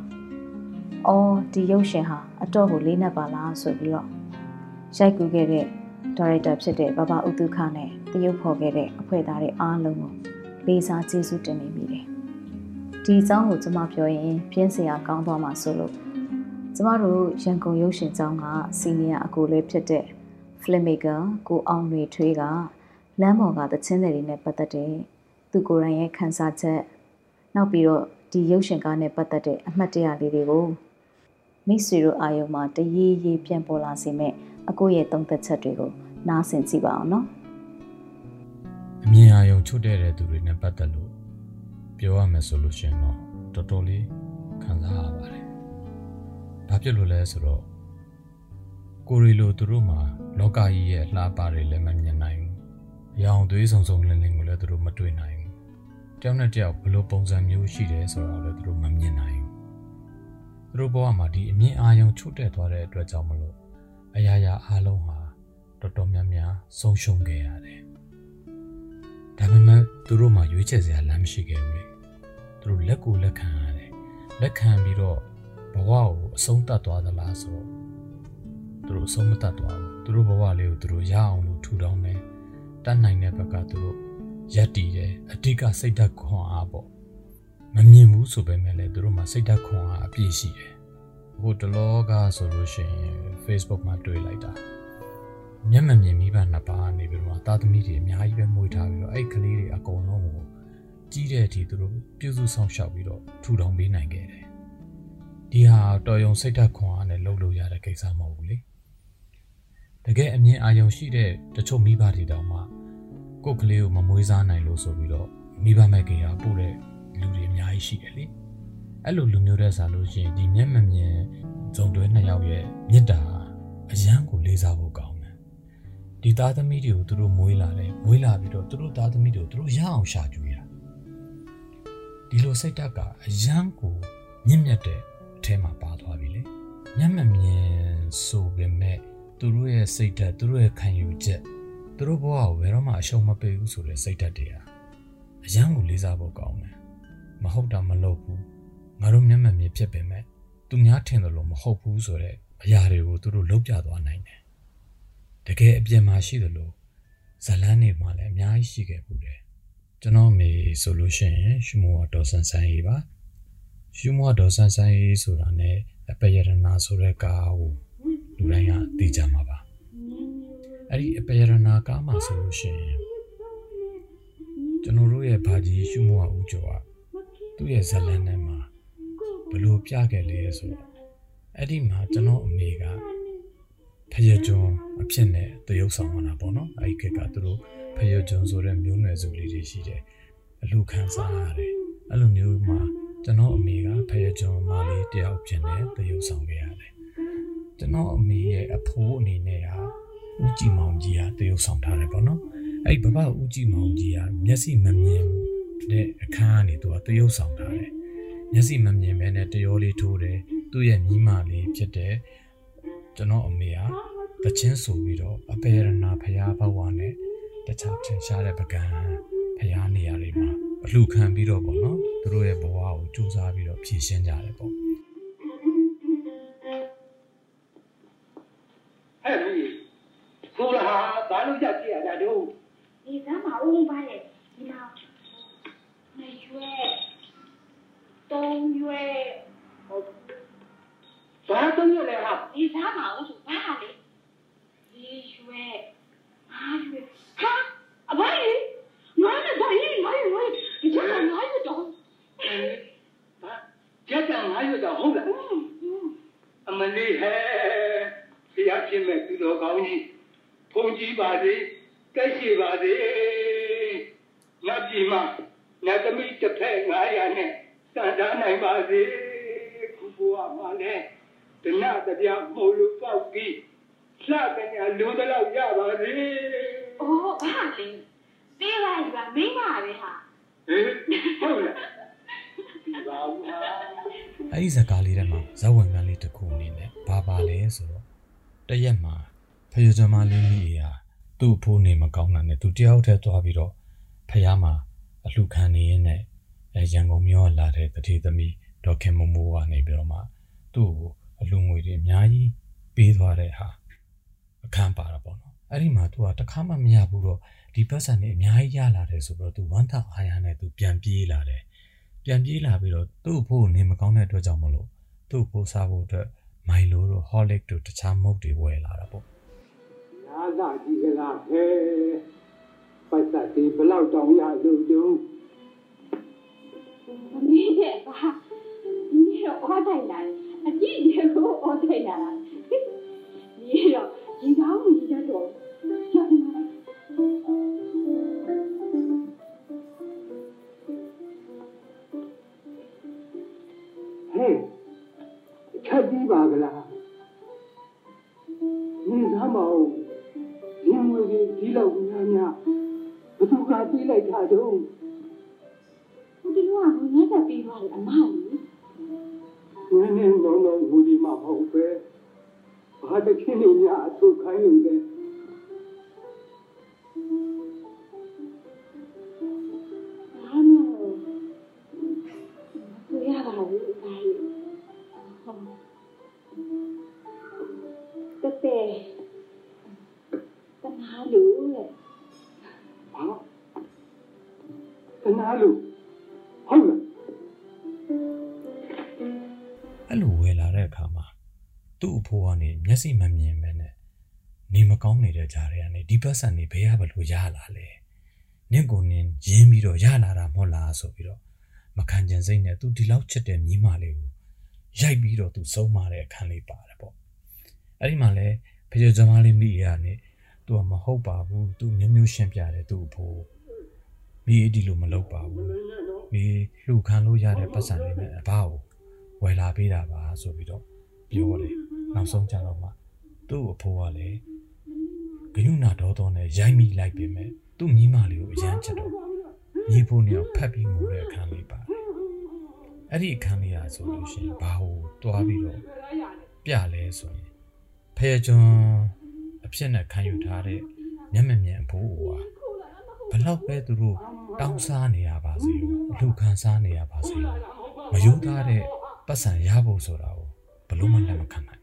အော်ဒီရုပ်ရှင်ဟာအတော့ကိုလေးနက်ပါလားဆိုပြီးတော့ရိုက်ကူးခဲ့တဲ့ ဒါရိုက်တာဖြစ်တဲ့ဘဘဥတုခနဲ့တရုပ်ဖော်ခဲ့တဲ့အဖွဲ့သားတွေအားလုံးကိုလေးစားကျေးဇူးတင်နေမိတယ်။ဒီအကြောင်းကိုကျွန်မပြောရင်ပြင်းစရာကောင်းသွားမှာဆိုလို့ကျမတို့ရန်ကုန်ရုပ်ရှင်ကျောင်းကစီနီယာအကိုလေးဖြစ်တဲ့ filmmaker ကိုအောင်ရွေထွေးကလမ်းပေါ်ကသချင်းတွေနဲ့ပတ်သက်တဲ့သူကိုယ်တိုင်ရဲ့ခန်းစားချက်နောက်ပြီးတော့ဒီရုပ်ရှင်ကားနဲ့ပတ်သက်တဲ့အမှတ်တရလေးတွေကိုမိတ်ဆွေတို့အာယုံမှာတရေရေပြန်ပေါ်လာစေမဲ့ အကိုရဲ့သုံးသက်ချက်တွေကိုနားဆင်ကြည့်ပါအောင်နော်အမြင်အာရုံချုပ်တဲ့တဲ့သူတွေနဲ့ပတ်သက်လို့ပြောရမယ်ဆိုလို့ရှင်တော့တော်တော်လေးခံစားရပါတယ်။ဘာဖြစ်လို့လဲဆိုတော့ကိုရီလိုသူတို့မှာလောကကြီးရဲ့လှပတွေလည်းမမြင်နိုင်ဘူး။ရောင်သွေးစုံစုံလင်းလင်းကိုလည်းသူတို့မတွေ့နိုင်ဘူး။တယောက်နဲ့တယောက်ဘယ်လိုပုံစံမျိုးရှိတယ်ဆိုတော့လည်းသူတို့မမြင်နိုင်ဘူး။သူတို့ဘဝမှာဒီအမြင်အာရုံချုပ်တဲ့သွားတဲ့အတွက်ကြောင့်မလို့ အရာရာအားလုံးဟာတော်တော်များများဆုံးရှုံးခဲ့ရတယ်။ဒါပေမဲ့သူတို့မှာရွေးချယ်စရာလမ်းမရှိခဲ့ဘူးလေ။သူတို့လက်ကိုလက်ခံရတယ်။လက်ခံပြီးတော့ဘဝကိုအဆုံးသတ်သွားသလားဆိုတော့သူတို့အဆုံးမသတ်သွားဘူး။သူတို့ဘဝလေးကိုသူတို့ရအောင်လို့ထူထောင်တယ်။တတ်နိုင်တဲ့ဘက်ကသူတို့ရက်တည်တယ်အတိတ်ကစိတ်ဓာတ်ခွန်အားပေါ့မမြင်ဘူးဆိုပေမဲ့လည်းသူတို့မှာစိတ်ဓာတ်ခွန်အားအပြည့်ရှိတယ် ဟိုတလောကဆိုလို့ရှိရင် Facebook မှာတွေ့လိုက်တာမျက်မမြင်မိဘနှစ်ပါးနေပြီးတော့တာသမီတွေအများကြီးပဲမွေးထားပြီးတော့အဲ့ကလေးတွေအကုန်လုံးကိုကြီးတဲ့အထိသူတို့ပြုစုဆောင်ရှောက်ပြီးတော့ထူထောင်ပေးနိုင်ခဲ့တယ်ဒီဟာတော်ယုံစိတ်ဓာတ်ခွန်အားနဲ့လုပ်လို့ရတဲ့ကိစ္စမဟုတ်ဘူးလေတကယ်အမြင်အာရုံရှိတဲ့တချို့မိဘတွေတောင်မှကိုယ်ကလေးကိုမမွေးစားနိုင်လို့ဆိုပြီးတော့မိဘမဲ့ကေဟာပို့တဲ့လူတွေအများကြီးရှိတယ်လေ အဲ့လိုလူမျိုးတဲ့စားလို့ရှိရင်ဒီမျက်မမြင်ဇုံတွဲနှစ်ယောက်ရဲ့မေတ္တာအယံကိုလေးစားဖို့ကောင်းတယ်ဒီသားသမီးတွေကိုသူတို့မွေးလာတယ်မွေးလာပြီးတော့သူတို့သားသမီးတွေကိုသူတို့ရအောင်ရှာကြွေးတာဒီလိုစိတ်ဓာတ်ကအယံကိုမြင့်မြတ်တဲ့အထဲမှာပါသွားပြီလေမျက်မမြင်ဆိုပေမဲ့သူတို့ရဲ့စိတ်ဓာတ်သူတို့ရဲ့ခံယူချက်သူတို့ဘဝကိုဘယ်တော့မှအရှုံးမပေးဘူးဆိုတဲ့စိတ်ဓာတ်တွေဟာအယံကိုလေးစားဖို့ကောင်းတယ်မဟုတ်တာမလုပ်ဘူး ငါတို့မျက်မှန်မြင်ဖြစ်ပေမဲ့သူများထင်တယ်လို့မဟုတ်ဘူးဆိုတဲ့အရာတွေကိုသူတို့လုပ်ပြသွားနိုင်တယ်တကယ်အပြင်မှာရှိတယ်လို့ဇလန်းနေမှာလည်းအများကြီးရှိခဲ့ဘူးတယ်ကျွန်တော်မေဆိုလို့ရှိရင်ရှုမောဒေါ်ဆန်ဆန်ရေးပါရှုမောဒေါ်ဆန်ဆန်ရေးဆိုတာ ਨੇ အပယရနာဆိုတဲ့ကားကိုလူတိုင်းကသိကြမှာပါအဲ့ဒီအပယရနာကားမှာဆိုလို့ရှိရင်ကျွန်တော်တို့ရဲ့ဘာကြီးရှုမောဦးကျော်ကသူ့ရဲ့ဇလန်းထဲမှာ ဘလို့ပြခဲ့လဲဆိုတော့အဲ့ဒီမှာကျွန်တော်အမေကဖယကျွန်းအဖြစ်နဲ့တရုပ်ဆောင်ရတာပေါ့နော်အဲ့ဒီကကသူတို့ဖယကျွန်းဆိုတဲ့မျိုးနွယ်စုလေးတွေရှိတယ်အလူခံစားရတယ်အဲ့လိုမျိုးမှာကျွန်တော်အမေကဖယကျွန်းမလေးတယောက်ဖြစ်နေတရုပ်ဆောင်ခဲ့ရတယ်ကျွန်တော်အမေရဲ့အဖိုးအနေနဲ့ဟာဦးကြည်မောင်ကြီးဟာတရုပ်ဆောင်ထားတယ်ပေါ့နော်အဲ့ဘဘဦးကြည်မောင်ကြီးဟာမျက်စိမမြင်တဲ့အခန်းကနေသူကတရုပ်ဆောင်ထားတယ် မျက်စိမမြင်ဘဲနဲ့တရောလေးထိုးတယ်သူ့ရဲ့မိမလေးဖြစ်တဲ့ကျွန်တော်အမေဟာတချင်းဆိုပြီးတော့အပေရနာဖရာဘဝနဲ့တခြားထင်ရှားတဲ့ပကံဖရာနေရာတွေမှာအလှခံပြီးတော့ပေါ့နော်သူတို့ရဲ့ဘဝကိုစူးစမ်းပြီးတော့ဖြည့်ရှင်းကြတယ်ပေါ့ ကောင်းတာနဲ့သူတယောက်တည်းသွားပြီးတော့ဖះမှာအလှခံနေရင်းနဲ့အဲရန်ကုန်မြို့လာတဲ့တတိသမီးဒေါက်ခင်မမိုးကနေပြီးတော့မှသူ့ကိုအလှငွေတွေအများကြီးပေးသွားတဲ့ဟာအခန်းပါတာပေါ့နော်အဲ့ဒီမှာသူကတခါမှမရဘူးတော့ဒီပတ်စံတွေအများကြီးရလာတယ်ဆိုတော့သူဝမ်းသာအားရနဲ့သူပြန်ပြေးလာတယ်ပြန်ပြေးလာပြီးတော့သူ့အဖို့နေမကောင်းတဲ့အတွက်ကြောင့်မလို့သူ့ကိုစားဖို့အတွက်မိုင်လိုတို့ဟော်လစ်တို့တခြားမုတ်တွေဝယ်လာတာပေါ့ညာသာကြီး ကလာဟဲပတ်သက်ဒီဘလောက်တောင်ရလို့တုံးမင်းရဲ့ဘာဒီတော့အော်တိုင်းလာအကြည့်ရေကိုအော်တိုင်းလာဒီတော့ဒီကောင်းကြီးတတ်တော့ကြာနေမှာဟဲ့ချက်ပြီးပါကလား ပြေးလိုက်တာတုံးဒီလိုကငါတက်ပြီးသွားတယ်အမကြီးနင်းနေတော့တော့ဟူဒီမှာမဟုတ်ပဲဘာတခင်နေများအထုခိုင်းလို့လဲ မျက်စိမမြင်ပဲနဲ့နေမကောင်းနေတဲ့ကြားတွေကနေဒီပတ်စံနေဘယ်ရဘလို့ရလာလဲနင့်ကိုနင်းရင်းပြီးတော့ရလာတာမဟုတ်လားဆိုပြီးတော့မခံကျင်စိတ်နဲ့သူဒီလောက်ချစ်တဲ့မိမလေးကိုရိုက်ပြီးတော့သူဆုံးမတဲ့အခန်းလေးပါတယ်ပေါ့အဲ့ဒီမှာလဲဖေကျဇမားလေးမိရကနေသူကမဟုတ်ပါဘူးသူမျိုးမျိုးရှင်းပြတယ်သူ့အဖိုးမိဒီလိုမလုပ်ပါဘူးမိလှူခံလို့ရတဲ့ပတ်စံလေးနဲ့အဘကိုဝယ်လာပေးတာပါဆိုပြီးတော့ပြောတယ် နောက်ဆုံးကြတော့မှသူ့အဖိုးကလည်းဂယုဏဒေါသောနဲ့ရိုက်မိလိုက်ပေမဲ့သူ့မိမလေးကိုအရန်ချက်တော့ညီဖို့နဲ့ဖတ်ပြီးငိုတဲ့အခန်းလေးပါတယ်အဲ့ဒီအခန်းလေးอ่ะဆိုလို့ရှိရင်ဘာကိုတွားပြီးတော့ပြလဲဆိုရင်ဖဲကျွန်းအဖြစ်နဲ့ခံယူထားတဲ့မျက်မမြင်အဖိုးကဘလောက်ပဲသူတို့တောင်းစားနေရပါစေအလှခံစားနေရပါစေမယိုးသားတဲ့ပတ်စံရဖို့ဆိုတာကိုဘလို့မှလက်မခံနိုင်ဘူး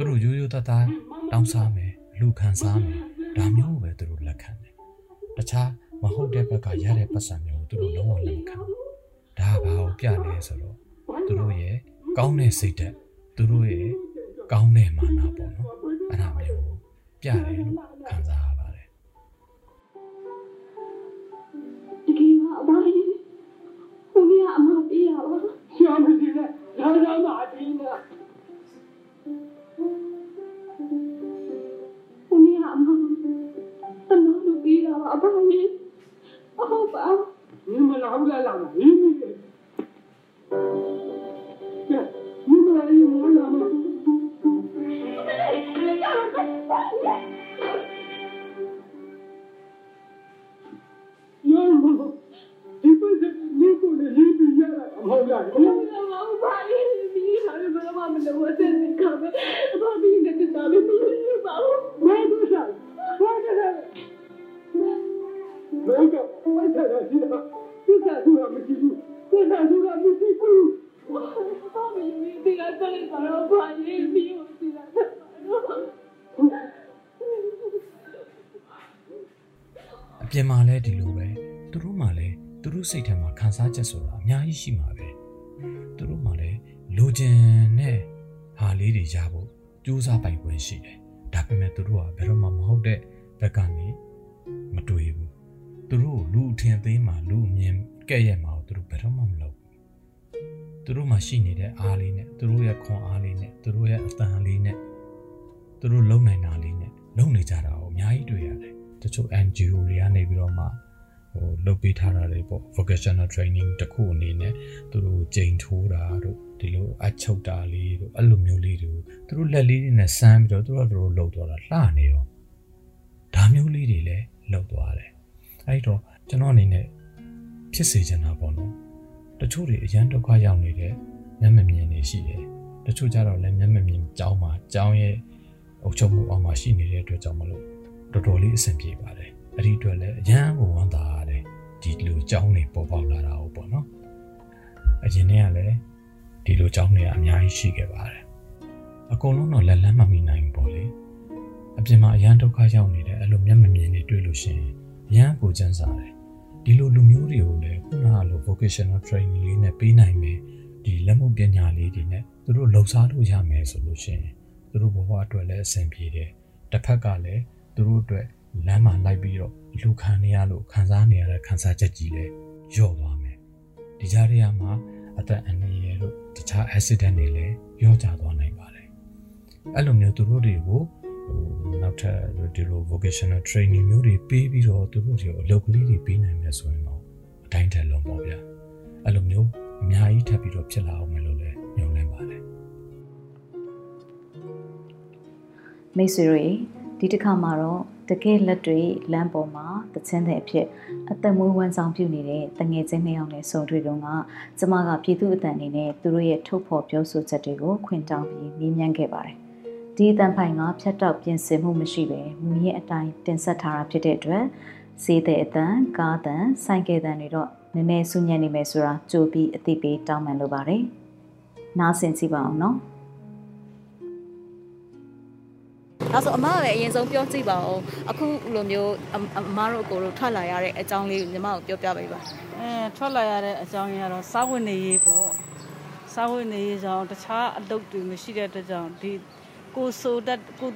သူတို့ရိုးရိုးသားသားတောင်းစားမယ်လူခံစားမယ်ဒါမျိုးပဲသူတို့လက်ခံတယ်တခြားမဟုတ်တဲ့ဘက်ကရတဲ့ပတ်စံမျိုးကိုသူတို့လုံးဝလက်မခံဘူးဒါဘာကိုပြလဲဆိုတော့သူတို့ရဲ့ကောင်းတဲ့စိတ်ဓာတ်သူတို့ရဲ့ကောင်းတဲ့မာနပေါ့နော်အဲ့ဒါမျိုးကိုပြတယ်လို့ခံစားရပါတယ်တကယ်ပါအဘကြီးဘုရားအမပေးရပါရှာမရှိနဲ့ဒါသာမ လို့ပေးရပါအဘကြီးဟုတ်ပါ你们 လောကပိုက်ဆံရရှိတာသစ္စာဆိုတာမရှိဘူးသစ္စာဆိုတာမရှိဘူးဘာမင်းမင်းဒီကတည်းကဘာဘာရေးပြီးဟိုစီလာအပြင်မှာလည်းဒီလိုပဲသူတို့မှလည်းသူတို့စိတ်ထဲမှာခံစားချက်ဆိုတာအများကြီးရှိမှာပဲသူတို့မှလည်းလိုချင်တဲ့ဟာလေးတွေရဖို့ကြိုးစားပိုင်ခွင့်ရှိတယ်ဒါပေမဲ့သူတို့ကဘယ်တော့မှမဟုတ်တဲ့ဘက်ကနေ မတွေ့ဘူးသူတို့လူအထင်သေးမှလူအမြင်ကဲ့ရဲ့မှာကိုသူတို့ဘယ်တော့မှမလုပ်ဘူးသူတို့မှရှိနေတဲ့အားလေးနဲ့သူတို့ရဲ့ခွန်အားလေးနဲ့သူတို့ရဲ့အတန်လေးနဲ့သူတို့လုံနိုင်တာလေးနဲ့လုံနေကြတာကိုအများကြီးတွေ့ရတယ်တချို့ NGO တွေကနေပြီးတော့မှဟိုလုပ်ပေးထားတာတွေပေါ့ vocational training တစ်ခုအနေနဲ့သူတို့ကြိမ်ထိုးတာတို့ဒီလိုအချုပ်တာလေးတို့အဲ့လိုမျိုးလေးတွေကိုသူတို့လက်လေးတွေနဲ့စမ်းပြီးတော့သူတို့ကသူတို့လှုပ်သွားတာလှနေရောဒါမျိုးလေး တွေလည်းလှုပ်သွားတယ်အဲ့တော့ကျွန်တော်အနေနဲ့ဖြစ်စေချင်တာပေါ့နော်တချို့တွေအရန်ဒုက္ခရောက်နေတဲ့မျက်မမြင်နေရှိတယ်တချို့ကြတော့လည်းမျက်မမြင်ကြောင်းမှာကြောင်းရဲ့အုပ်ချုပ်မှုအောက်မှာရှိနေတဲ့အတွက်ကြောင့်မလို့တော်တော်လေးအဆင်ပြေပါတယ်အဲ့ဒီအတွက်လည်းအရန်ကိုဝမ်းသာရတယ်ဒီလိုကြောင်းတွေပေါ်ပေါက်လာတာဟုတ်ပေါ့နော်အရင်တည်းကလည်းဒီလိုကြောင်းတွေကအများကြီးရှိခဲ့ပါတယ်အကုန်လုံးတော့လက်လန်းမမီနိုင်ဘူးပေါ့လေ အပြင်မှာအရန်ဒုက္ခရောက်နေတဲ့အဲ့လိုမျက်မမြင်တွေတွေ့လို့ရှိရင်အရန်ကိုချမ်းသာတယ်ဒီလိုလူမျိုးတွေကိုလည်းခုနကလို vocational training လေးနဲ့ပေးနိုင်မယ်ဒီလက်မှုပညာလေးတွေနဲ့သူတို့လှုပ်ရှားလို့ရမယ်ဆိုလို့ရှိရင်သူတို့ဘဝအတွက်လည်းအဆင်ပြေတယ်တစ်ဖက်ကလည်းသူတို့အတွက်လမ်းမှာလိုက်ပြီးတော့လူခံနေရလို့ခံစားနေရတဲ့ခံစားချက်ကြီးလည်းလျော့သွားမယ်ဒီကြားထဲမှာအသက်အန္တရာယ်တို့တခြား accident တွေလည်းလျော့ကျသွားနိုင်ပါတယ်အဲ့လိုမျိုးသူတို့တွေကိုဟို နောက်ထပ်ဒီလို vocational training မျိုးတွေပေးပြီးတော့သူတို့တွေကိုအလုပ်ကလေးတွေပေးနိုင်မယ်ဆိုရင်တော့အတိုင်းထက်လုံးပေါ့ဗျာအဲ့လိုမျိုးအများကြီးထပ်ပြီးတော့ဖြစ်လာအောင်မယ်လို့လည်းညွှန်လင်းပါတယ်မိတ်ဆွေတွေဒီတစ်ခါမှာတော့တကယ်လက်တွေလမ်းပေါ်မှာတချင်းတဲ့အဖြစ်အသက်မွေးဝမ်းဆောင်ပြုနေတဲ့တငယ်ချင်းနှစ်ယောက်နဲ့ဆုံတွေ့တော့ကကျမကပြည်သူအတန်အနေနဲ့သူတို့ရဲ့ထုတ်ဖော်ပြောဆိုချက်တွေကိုခွင့်တောင်းပြီးမေးမြန်းခဲ့ပါတယ်။ ဒီအတန်ဖိုင်ကဖြတ်တောက်ပြင်ဆင်မှုမရှိပဲမူရဲ့အတိုင်းတင်ဆက်ထားတာဖြစ်တဲ့အတွက်ဈေးတဲ့အတန်ကားတန်ဆိုင်ကယ်တန်တွေတော့နည်းနည်းဆူညံ့နေမယ်ဆိုတာကြိုပြီးအသိပေးတောင်းပန်လိုပါတယ်။နားဆင်ကြည့်ပါအောင်နော်။ဒါဆိုအမကပဲအရင်ဆုံးပြောကြည့်ပါဦးအခုလိုမျိုးအမတို့ကိုတို့ထွက်လာရတဲ့အကြောင်းလေးကိုညီမကိုပြောပြပေးပါအဲထွက်လာရတဲ့အကြောင်းရတော့စားဝတ်နေရေးပေါ့စားဝတ်နေရေးကြောင့်တခြားအလုပ်တွေမရှိတဲ့အတွက်ကြောင့်ဒီ ကိုဆိုတက်ကို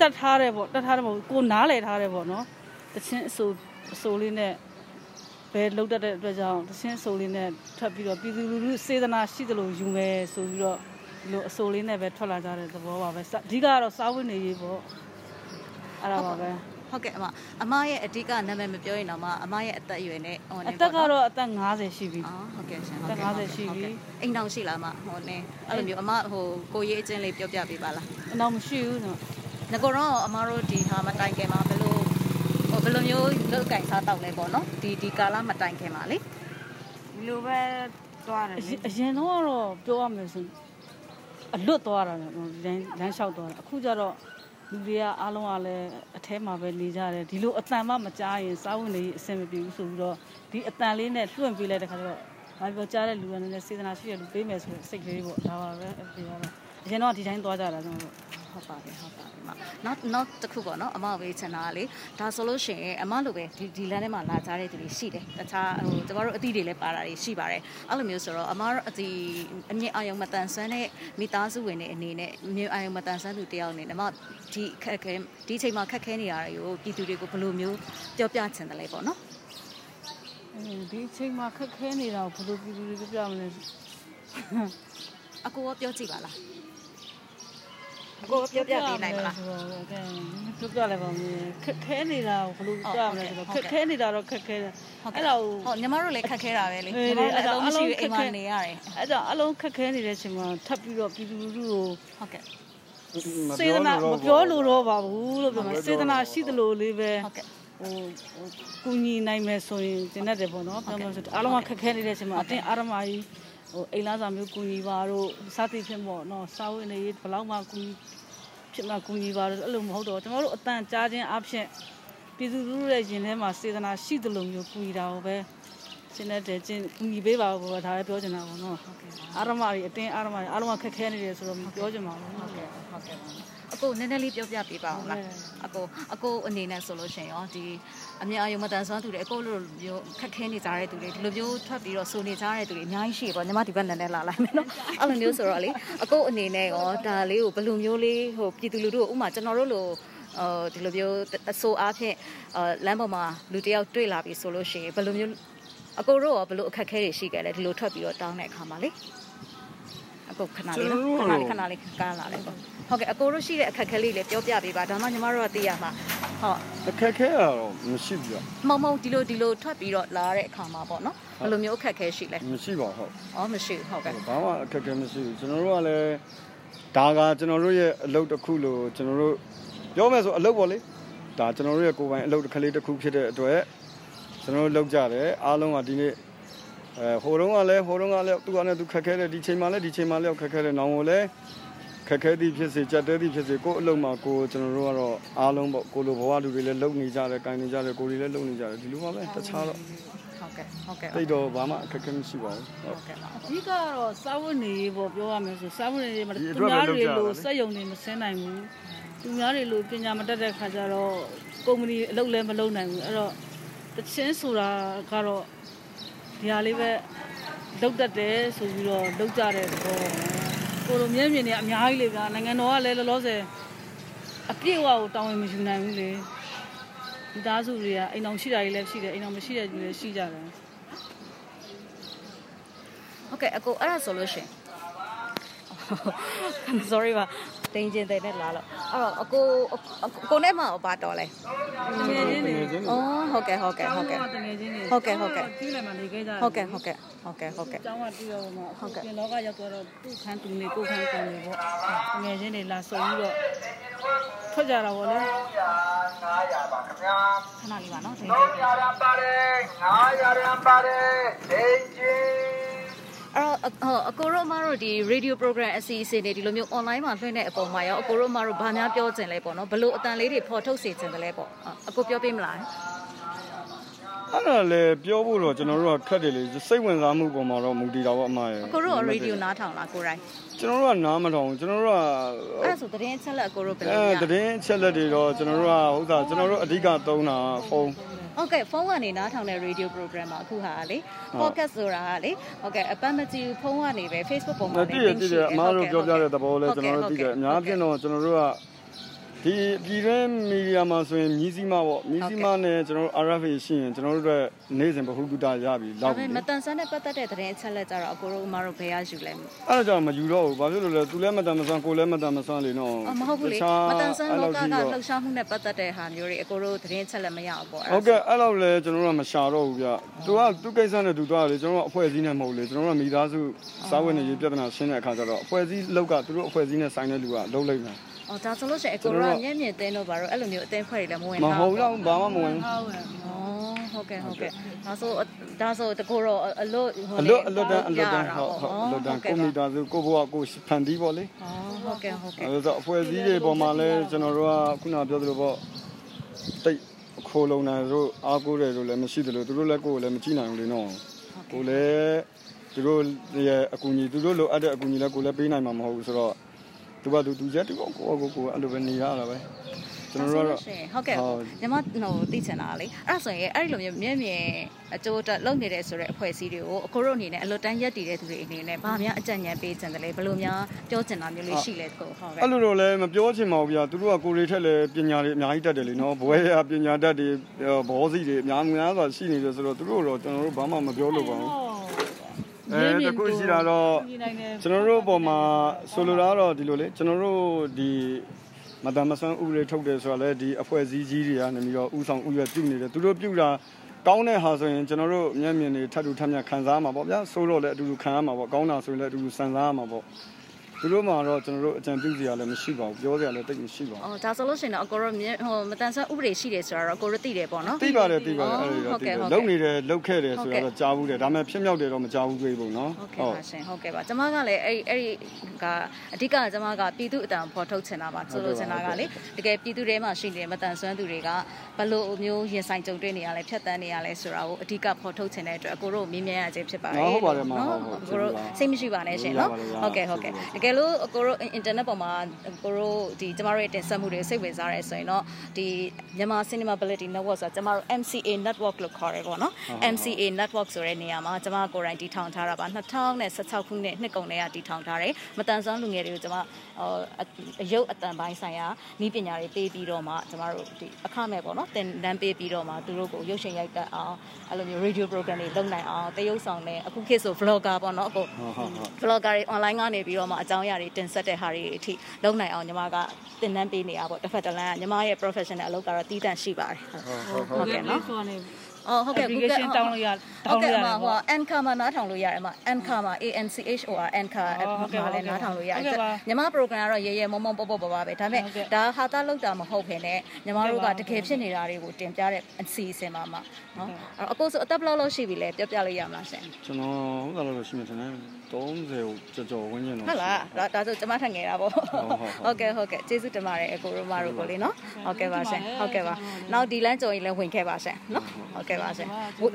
တက်ထားတယ်ပေါ့တက်ထားတယ်ပေါ့ကိုနားလည်ထားတယ်ပေါ့နော်တချင်းအဆိုအဆိုလေးနဲ့ဘယ်လောက်တတ်တဲ့အတွက်ကြောင့်တချင်းအဆိုလေးနဲ့ထွက်ပြီးတော့ပြည်သူလူထုစေတနာရှိသလိုယူမယ်ဆိုပြီးတော့ဒီလိုအဆိုလေးနဲ့ပဲထွက်လာကြတဲ့သဘောပါပဲအဓိကတော့စားဝတ်နေရေးပေါ့အဲ့ဒါပါပဲ ဟုတ်ကဲ့အမအမရဲ့အဓိကနာမည်မပြောရင်တော့မှအမရဲ့အသက်အရွယ်နဲ့ဟိုနေအသက်ကတော့အသက်50ရှိပြီအော်ဟုတ်ကဲ့ရှင်အသက်50ရှိပြီအိမ်တောင်ရှိလားအမဟိုနေအဲ့လိုမျိုးအမဟိုကိုရေးအချင်းလေးပြောပြပေးပါလားအိမ်တောင်မရှိဘူးနော်ငကောတော့အမတို့ဒီဟာမတိုင်ခင်မှာဘယ်လိုဟိုဘယ်လိုမျိုးလောက်ကင်စားတောက်လဲပေါ့နော်ဒီဒီကာလမတိုင်ခင်မှာလေဒီလိုပဲသွားတယ်လေအရင်တော့တော့ပြောရမယ်ဆိုအလွတ်သွားတာလမ်းလမ်းလျှောက်သွားတာအခုကျတော့ လူတွေကအားလုံးကလည်းအแทမှာပဲနေကြတယ်ဒီလိုအတန်မှမကြားရင်စားဝင်နေအဆင်မပြေဘူးဆိုပြီးတော့ဒီအတန်လေးနဲ့လွှင့်ပေးလိုက်တဲ့ခါကျတော့ဘာပြောကြားတဲ့လူကလည်းစေတနာရှိတဲ့လူပေးမယ်ဆိုတဲ့စိတ်ကလေးပေါ့ဒါပါပဲအပြေကတော့အရင်တော့ဒီတိုင်းသွားကြတာကျွန်တော် ဟုတ်ပါတယ်ဟုတ်ပါတယ်မနောက်နောက်တစ်ခုပေါ့နော်အမဝေးချင်တာလေဒါဆိုလို့ရှိရင်အမလိုပဲဒီဒီလမ်းထဲမှာလာကြတဲ့သူတွေရှိတယ်တခြားဟိုကျမတို့အသီးတွေလည်းပါတာတွေရှိပါတယ်အဲ့လိုမျိုးဆိုတော့အမတို့အဒီအမြင့်အာယုံမတန်ဆွမ်းတဲ့မိသားစုဝင်တွေအနေနဲ့မြင့်အာယုံမတန်ဆွမ်းသူတယောက်အနေနဲ့မဒီခက်ခဲဒီချိန်မှာခက်ခဲနေတာတွေကိုပြည်သူတွေကိုဘယ်လိုမျိုးပြောပြချင်တယ်လဲပေါ့နော်ဒီချိန်မှာခက်ခဲနေတာကိုဘယ်လိုပြည်သူတွေပြောပြမလဲအကိုကပြောကြည့်ပါလား ကိုပြောပြပေးနိုင်မလားပြောပြလိုက်ပါမယ်ခက်ခဲနေတာကိုဘယ်လိုပြမလဲဆိုတော့ခက်ခဲနေတာတော့ခက်ခဲတယ်အဲ့ဒါကိုဟုတ်ညီမတို့လည်းခက်ခဲတာပဲလေညီမတို့အလုံးမရှိအိမ်မှာနေရတယ်အဲ့ဒါအလုံးခက်ခဲနေတဲ့အချိန်မှာထပ်ပြီးတော့ပြည်သူလူထုကိုဟုတ်ကဲ့စေတနာမပြောလို့တော့ပါဘူးလို့ပြောမှာစေတနာရှိသလိုလေးပဲဟုတ်ကဲ့ဟိုကူညီနိုင်မယ်ဆိုရင်တင်တတ်တယ်ပေါ့နော်ပြောမှဆိုအားလုံးကခက်ခဲနေတဲ့အချိန်မှာအတင်းအာရမကြီး ဟိုအိမ်လာစာမျိုးကူညီပါတို့စားသိဖြစ်ပေါ့နော်စားဝတ်နေရေးဘလောက်မှကူညီဖြစ်မှကူညီပါတို့အဲ့လိုမဟုတ်တော့ကျွန်တော်တို့အတန်ကြားခြင်းအဖြစ်ပြည်သူလူထုရဲ့ရင်ထဲမှာစေတနာရှိသလိုမျိုးကူညီတာကိုပဲရှင်းတဲ့ချင်းကူညီပေးပါဘောဒါလည်းပြောချင်တာပေါ့နော်ဟုတ်ကဲ့အာရမကြီးအတင်းအာရမကြီးအားလုံးကခက်ခဲနေတယ်ဆိုတော့ပြောချင်ပါဘူးဟုတ်ကဲ့ဟုတ်ကဲ့အ ကိုနည်းနည်းလေးပြောပြပေးပါဦးလားအကိုအကိုအနေနဲ့ဆိုလို့ရှိရင်ရောဒီအမြအယုံမတန်ဆွမ်းသူတွေအကိုလိုမျိုးခက်ခဲနေကြတဲ့သူတွေဒီလိုမျိုးထွက်ပြီးတော့ဆိုနေကြတဲ့သူတွေအများကြီးရှိပေါ့ညီမဒီဘက်နည်းနည်းလာလိုက်မယ်နော်အဲ့လိုမျိုးဆိုတော့လေအကိုအနေနဲ့ရောဒါလေးကိုဘယ်လိုမျိုးလေးဟိုပြည်သူလူထုကိုဥမာကျွန်တော်တို့လိုအော်ဒီလိုမျိုးအဆိုအားဖြင့်အာလမ်းပေါ်မှာလူတယောက်တွေ့လာပြီဆိုလို့ရှိရင်ဘယ်လိုမျိုးအကိုတို့ရောဘယ်လိုအခက်အခဲတွေရှိခဲ့လဲဒီလိုထွက်ပြီးတော့တောင်းတဲ့အခါမှာလေအကိုခဏလေးနော်ခဏလေးခဏလေးကားလာလိုက်ပေါ့ ဟုတ်ကဲ့အကိုတို့ရှိတဲ့အခက်အခဲလေးလည်းပြောပြပေးပါဒါမှညီမတို့ကသိရမှာဟုတ်အခက်အခဲကတော့မရှိဘူးမုံမုံဒီလိုဒီလိုထွက်ပြီးတော့လာတဲ့အခါမှာပေါ့နော်ဘယ်လိုမျိုးအခက်အခဲရှိလဲမရှိပါဟုတ်အော်မရှိဟုတ်ကဲ့ဘာမှအခက်အခဲမရှိဘူးကျွန်တော်တို့ကလည်းဒါကကျွန်တော်တို့ရဲ့အလုပ်တစ်ခုလို့ကျွန်တော်တို့ပြောမယ်ဆိုအလုပ်ပေါ့လေဒါကျွန်တော်တို့ရဲ့ကိုယ်ပိုင်အလုပ်တစ်ခလေးတစ်ခုဖြစ်တဲ့အတွက်ကျွန်တော်တို့လုပ်ကြတယ်အားလုံးကဒီနေ့အဲဟိုတုန်းကလည်းဟိုတုန်းကလည်းသူကလည်းသူခက်ခဲတယ်ဒီချိန်မှလည်းဒီချိန်မှလည်းခက်ခဲတယ်နောင်ကိုလည်းခ က်ခဲသည်ဖြစ်စေကြက်တဲသည်ဖြစ်စေကိုယ်အလုံးမှာကိုကျွန်တော်တို့ကတော့အားလုံးပေါ့ကိုလိုဘဝလူတွေလည်းလုံနေကြတယ်၊ကင်နေကြတယ်ကိုတွေလည်းလုံနေကြတယ်ဒီလိုပါပဲတခြားတော့ဟုတ်ကဲ့ဟုတ်ကဲ့တိတ်တော့ဘာမှအခက်အခဲမရှိပါဘူးဟုတ်ကဲ့အဓိကတော့စာဝတ်နေရေးပေါ့ပြောရမယ်ဆိုစာဝတ်နေရေးမှာသူများတွေလို့စက်ယုံနေမစင်းနိုင်ဘူးသူများတွေလို့ပညာမတတ်တဲ့ခါကျတော့ကုမ္ပဏီအလုပ်လည်းမလုပ်နိုင်ဘူးအဲ့တော့တချင်းဆိုတာကတော့ဒီဟာလေးပဲလုတ်တတ်တယ်ဆိုပြီးတော့လုတ်ကြတဲ့သဘော ကိုလိုမျက်မြင်တွေအများကြီးလေဗျာနိုင်ငံတော်ကလည်းလောလောဆယ်အပြည့်အဝကိုတောင်းဝင်မယူနိုင်ဘူးလေဒီသားစုတွေကအိမ်အောင်ရှိတာတွေလည်းရှိတယ်အိမ်အောင်မရှိတဲ့တွေလည်းရှိကြတယ်โอเคအကိုအဲ့ဒါဆိုလို့ရှင် sorry ပါ တင်ကျင်တဲ့နဲ့လာတော့အဲ့တော့အကိုကိုနဲ့မှဘာတော်လဲငယ်ချင်းနေอ๋อဟုတ်ကဲ့ဟုတ်ကဲ့ဟုတ်ကဲ့တငယ်ချင်းနေဟုတ်ကဲ့ဟုတ်ကဲ့ကြီးလည်းမနေခဲ့ကြဟုတ်ကဲ့ဟုတ်ကဲ့ဟုတ်ကဲ့ဟုတ်ကဲ့ကျောင်းကပြီးတော့မှဟုတ်ကဲ့ပြင်လောကရောက်တော့သူ့ခန်းသူနေကိုခန်းကိုနေပေါ့ငယ်ချင်းတွေလာစုံပြီးတော့ထွက်ကြတာပေါ့လေ900ပါခင်ဗျာခဏလေးပါနော်900ရံပါတယ်900ရံပါတယ်ဒိန်ချင်း အဲ့တော့အကိုရောမတို့ဒီ radio program အစီအစဉ်တွေဒီလိုမျိုး online မှာလွှင့်တဲ့အပေါ်မှာရောအကိုရောမတို့ဘာများပြောချင်လဲပေါ့နော်ဘလို့အတန်လေးတွေဖော်ထုတ်စေချင်တယ်လဲပေါ့အကိုပြောပေးမလားဟ အဲ့ဒါလည်းပြောဖို့တော့ကျွန်တော်တို့ကခက်တယ်လေစိတ်ဝင်စားမှုပုံမှာတော့မူတည်တာပေါ့အမရဲ့အကိုတို့ရေဒီယိုနားထောင်လားကိုရိုင်းကျွန်တော်တို့ကနားမထောင်ကျွန်တော်တို့ကအဲ့ဒါဆိုသတင်းချက်လက်အကိုတို့ဘယ်လိုအဲလဲတည်င်းချက်လက်တွေတော့ကျွန်တော်တို့ကဥစ္စာကျွန်တော်တို့အဓိကသုံးတာဖုန်းဟုတ်ကဲ့ဖုန်းကနေနားထောင်တဲ့ radio program မှာအခုဟာလေ podcast ဆိုတာကလေဟုတ်ကဲ့အပတ်မကြည့်ဖုန်းကနေပဲ Facebook ပုံမှာတည်ရတည်ရအမားတို့ပြောပြတဲ့သဘောလဲကျွန်တော်တို့သိတယ်အများဖြင့်တော့ကျွန်တော်တို့က ဒီပြည်တွင်းမီဒီယာမှာဆိုရင်မြည်စည်းမပေါ့မြည်စည်းမနဲ့ကျွန်တော်တို့ RFA ရှိရင်ကျွန်တော်တို့အတွက်နေ့စဉ်ဗဟုသုတရပြီဒါလောက်ပေပြီမဲ့မတန်ဆန်းတဲ့ပတ်သက်တဲ့သတင်းအချက်လက်ကြတော့အကိုတို့အမတို့ဘယ်ရယူလဲအဲ့ဒါကြောင့်မယူတော့ဘူးဘာဖြစ်လို့လဲသူလည်းမတန်မဆန်းကိုလည်းမတန်မဆန်းလေနော်အမဟုတ်ဘူးလေတခြားမတန်ဆန်းလောကကအဲ့လှုလောက်ပ်ရှားမှုနဲ့ပတ်သက်တဲ့ဟာမျိုးတွေအကိုတို့သတင်းချက်လက်မရအောင်ပေါ့ဟုတ်ကဲ့အဲ့လောက်လဲကျွန်တော်တို့ကမရှာတော့ဘူးဗျသူကသူကိစ္စနဲ့သူသွားတယ်ကျွန်တော်တို့အဖွဲ့အစည်းနဲ့မဟုတ်လေကျွန်တော်တို့ကမိသားစုစားဝတ်နေရေးပြဿနာရှင်းတဲ့အခါကျတော့အဖွဲ့အစည်းလောက်ကသူတို့အဖွဲ့အစည်းနဲ့ဆိုင်တဲ့လူကလုံးလိုက်မယ် အော်ဒါဆိုလို့ရှိရင်အကိုတို့ကမျက်မြင်သိန်းတော့ဘာလို့အဲ့လိုမျိုးအသေးဖွဲ့တွေလည်းမဝင်မထားဟုတ်တော့ဘာမှမဝင်အော်ဟုတ်ကဲ့ဟုတ်ကဲ့ဒါဆိုဒါဆိုတကိုတော့အလို့အလွတ်အလွတ်တန်းအလွတ်တန်းဟုတ်ဟုတ်အလွတ်တန်းကိုမိသားစုကိုဘွားကိုဖန်တီးပေါ့လေဟုတ်ကဲ့ဟုတ်ကဲ့အဲဆိုအဖွဲ့အစည်းတွေပေါ်မှာလဲကျွန်တော်တို့ကခုနပြောသလိုပေါ့တိတ်ခိုးလုံးတယ်တို့အားကိုးတယ်တို့လည်းမရှိသလိုသူတို့လည်းကိုယ်လည်းမကြည့်နိုင်ဘူးလေနော်ကိုလည်းသူတို့ရဲ့အကူအညီသူတို့လိုအပ်တဲ့အကူအညီလည်းကိုလည်းပေးနိုင်မှာမဟုတ်ဘူးဆိုတော့ သူကသူသူချက်သူကကိုကိုကိုအဲ့လိုပဲနေရတာပဲကျွန်တော်တို့ကတော့ဟုတ်ကဲ့ညီမဟိုသိချင်တာလေအဲ့ဒါဆိုရင်အဲ့ဒီလိုမျိုးမျက်မြင်အကျိုးတက်လုပ်နေတဲ့ဆိုတဲ့အဖွဲ့အစည်းတွေကိုအကိုတို့အနေနဲ့အလွတ်တန်းရက်တည်တဲ့သူတွေအနေနဲ့ဗာများအကြံဉာဏ်ပေးချင်တယ်လေဘယ်လိုများပြောချင်တာမျိုးလေးရှိလဲတကိုဟုတ်ကဲ့အဲ့လိုတော့လည်းမပြောချင်ပါဘူးဗျာသူတို့ကကိုရီထက်လည်းပညာတွေအများကြီးတတ်တယ်လीနော်ဘွဲရပညာတတ်တွေဘောစီတွေအများများစွာရှိနေတယ်ဆိုတော့သူတို့တော့ကျွန်တော်တို့ဘာမှမပြောလို့ပါဘူး အဲတခုရှိတာတော့ကျွန်တော်တို့ပေါ်မှာဆိုလိုတာတော့ဒီလိုလေကျွန်တော်တို့ဒီမတမဆန်းဥပဒေထုတ်တယ်ဆိုတာလည်းဒီအဖွဲ့အစည်းကြီးတွေကနေပြီးတော့ဥဆောင်ဥရွက်ပြုနေတယ်သူတို့ပြုတာကောင်းတဲ့ဟာဆိုရင်ကျွန်တော်တို့မျက်မြင်တွေထပ်တူထပ်မြတ်ခံစားမှာပေါ့ဗျာဆိုးတော့လည်းအတူတူခံရမှာပေါ့ကောင်းတာဆိုရင်လည်းအတူတူစံစားရမှာပေါ့ သူတို့မှာတော့ကျွန်တော်တို့အကြံပြုစရာလည်းမရှိပါဘူးပြောစရာလည်းတိတ်မရှိပါဘူးအော်ဒါဆိုလို့ရှိရင်တော့အကိုတို့ဟိုမတန်ဆန်းဥပဒေရှိတယ်ဆိုတော့အကိုတို့သိတယ်ပေါ့နော်သိပါတယ်သိပါတယ်အဲ့ဒါဟုတ်သိကဲ့တယ်ဟုတ်လုံကဲ့နေတယ်လုံခဲ့တယ်ဆိုတော့ကြားဘူးတယ်ဒါပေမဲ့ဖြစ်မြောက်တယ်တော့မကြားဘူးတွေ့ဘူးနော်ဟုတ်ကဲ့ပါရှင်ဟုတ်ကဲ့ပါကျမကလည်းအဲ့အဲ့ဒီကအဓိကကျမကပြည်သူအတန်ဖော်ထုတ်ချင်တာပါဆိုလို့ချင်တာကလေတကယ်ပြည်သူတွေမှာရှိနေတဲ့မတန်ဆွမ်းသူတွေကဘလို့မျိုးရင်ဆိုင်ကြုံတွေ့နေရလဲဖြတ်တန်းနေရလဲဆိုတာကိုအဓိကဖော်ထုတ်ချင်တဲ့အတွက်အကိုတို့မြင်မြင်ရခြင်းဖြစ်ပါတယ်ဟုတ်ပါတယ်မဟုတ်ဘူးအကိုတို့စိတ်မရှိပါနဲ့ရှင်နော်ဟုတ်ကဲ့ဟုတ်ကဲ့တကယ်လို့အကိုတို့အင်တာနက်ပေါ်မှာအကိုတို့ဒီကျမတို့ရဲ့တင်ဆက်မှုတွေစိတ်ဝင်စားရဲဆိုရင်တော့ဒီမြန်မာ Cinema Ability Network ဆိုတာကျမတို့ MCA Network လို့ခေါ်ရဲပေါ့နော် MCA Network ဆိုတဲ့နေရာမှာကျမကိုယ်တိုင်တည်ထောင်ထားတာပါ2016ခုနှစ်နှစ်ကုန်တည်းကတည်ထောင်ထားတယ်မတန်ဆွမ်းလူငယ်တွေကိုကျမဟိုအယုတ်အတန်ပိုင်းဆိုင်ရာဤပညာတွေပေးပြီးတော့မှကျမတို့ဒီအခမဲ့ပေါ့နော်သင်တန်းပေးပြီးတော့မှသူတို့ကိုရုပ်ရှင်ရိုက်တတ်အောင်အဲ့လိုမျိုး radio program တွေလုပ်နိုင်အောင်တရုပ်ဆောင်တဲ့အခုခေတ်ဆို vlogger ပေါ့နော်အခုဟုတ်ဟုတ်ဟုတ် vlogger တွေ online ကနေပြီးတော့မှအကြောင်းအရာတွေတင်ဆက်တဲ့ဟာတွေအထိလုပ်နိုင်အောင်ညီမကသင်တန်းပေးနေတာပေါ့တစ်ဖက်တစ်လမ်းကညီမရဲ့ professional အလုပ်ကတော့တီးတန့်ရှိပါတယ်ဟုတ်ဟုတ်ကဲ့နော်ဆိုနေ အော်ဟုတ်ကဲ့ application တောင်းလို့ရဟုတောတ်င်းလို့ကဲ့ရအမတယ်ဟိုပေါ့ Anchor မှာနားထောင်လို့ရတယ်အမ Anchor မှာ A N C H O R Anchor ဟုတ်ကဲ့မှာလည်းဟုတ်ကဲ့နားထောင်လို့ရတဟုတ်ယ်ကဲ့ပါညီမ program ကတော့ရေရေမုံမုံပေါ့ပေါ့ပေါ့ပါပဲဒါပေမဲ့ဒါဟာတာလောက်တာမဟုတ်ခင်နဲ့ညီမတို့ကတကယ်ဖြစ်နေတာတွေကိုတင်ပြတဲ့အစီအစဉ်ပါမှာနော်အဲ့တော့အကိုဆိုအသက်ဘယ်လောက်လောက်ရှိပြီလဲပြောပြလို့ရမလားရှင်ကျွန်တော်ဟုတ်တယ်လို့ရှိမှထင်တယ်30ကျော်ကျော်ဝန်းကျင်တော့ဟုတ်လားဒါဒါဆိုကျမထက်ငယ်တာပေါ့ဟုတ်ဟုတ်ဟုတ်ကဲ့ဟုတ်ကဲ့ကျေးဇူးတင်ပါတယ်အကိုတို့မတို့ကိုလေနော်ဟုတ်ကဲ့ပါရှင်ဟုတ်ကဲ့ပါနောက်ဒီလမ်းကြုံရင်လည်းဝင်ခဲ့ပါရှင်နော်ဟုတ်ကဲ့ပါရှင်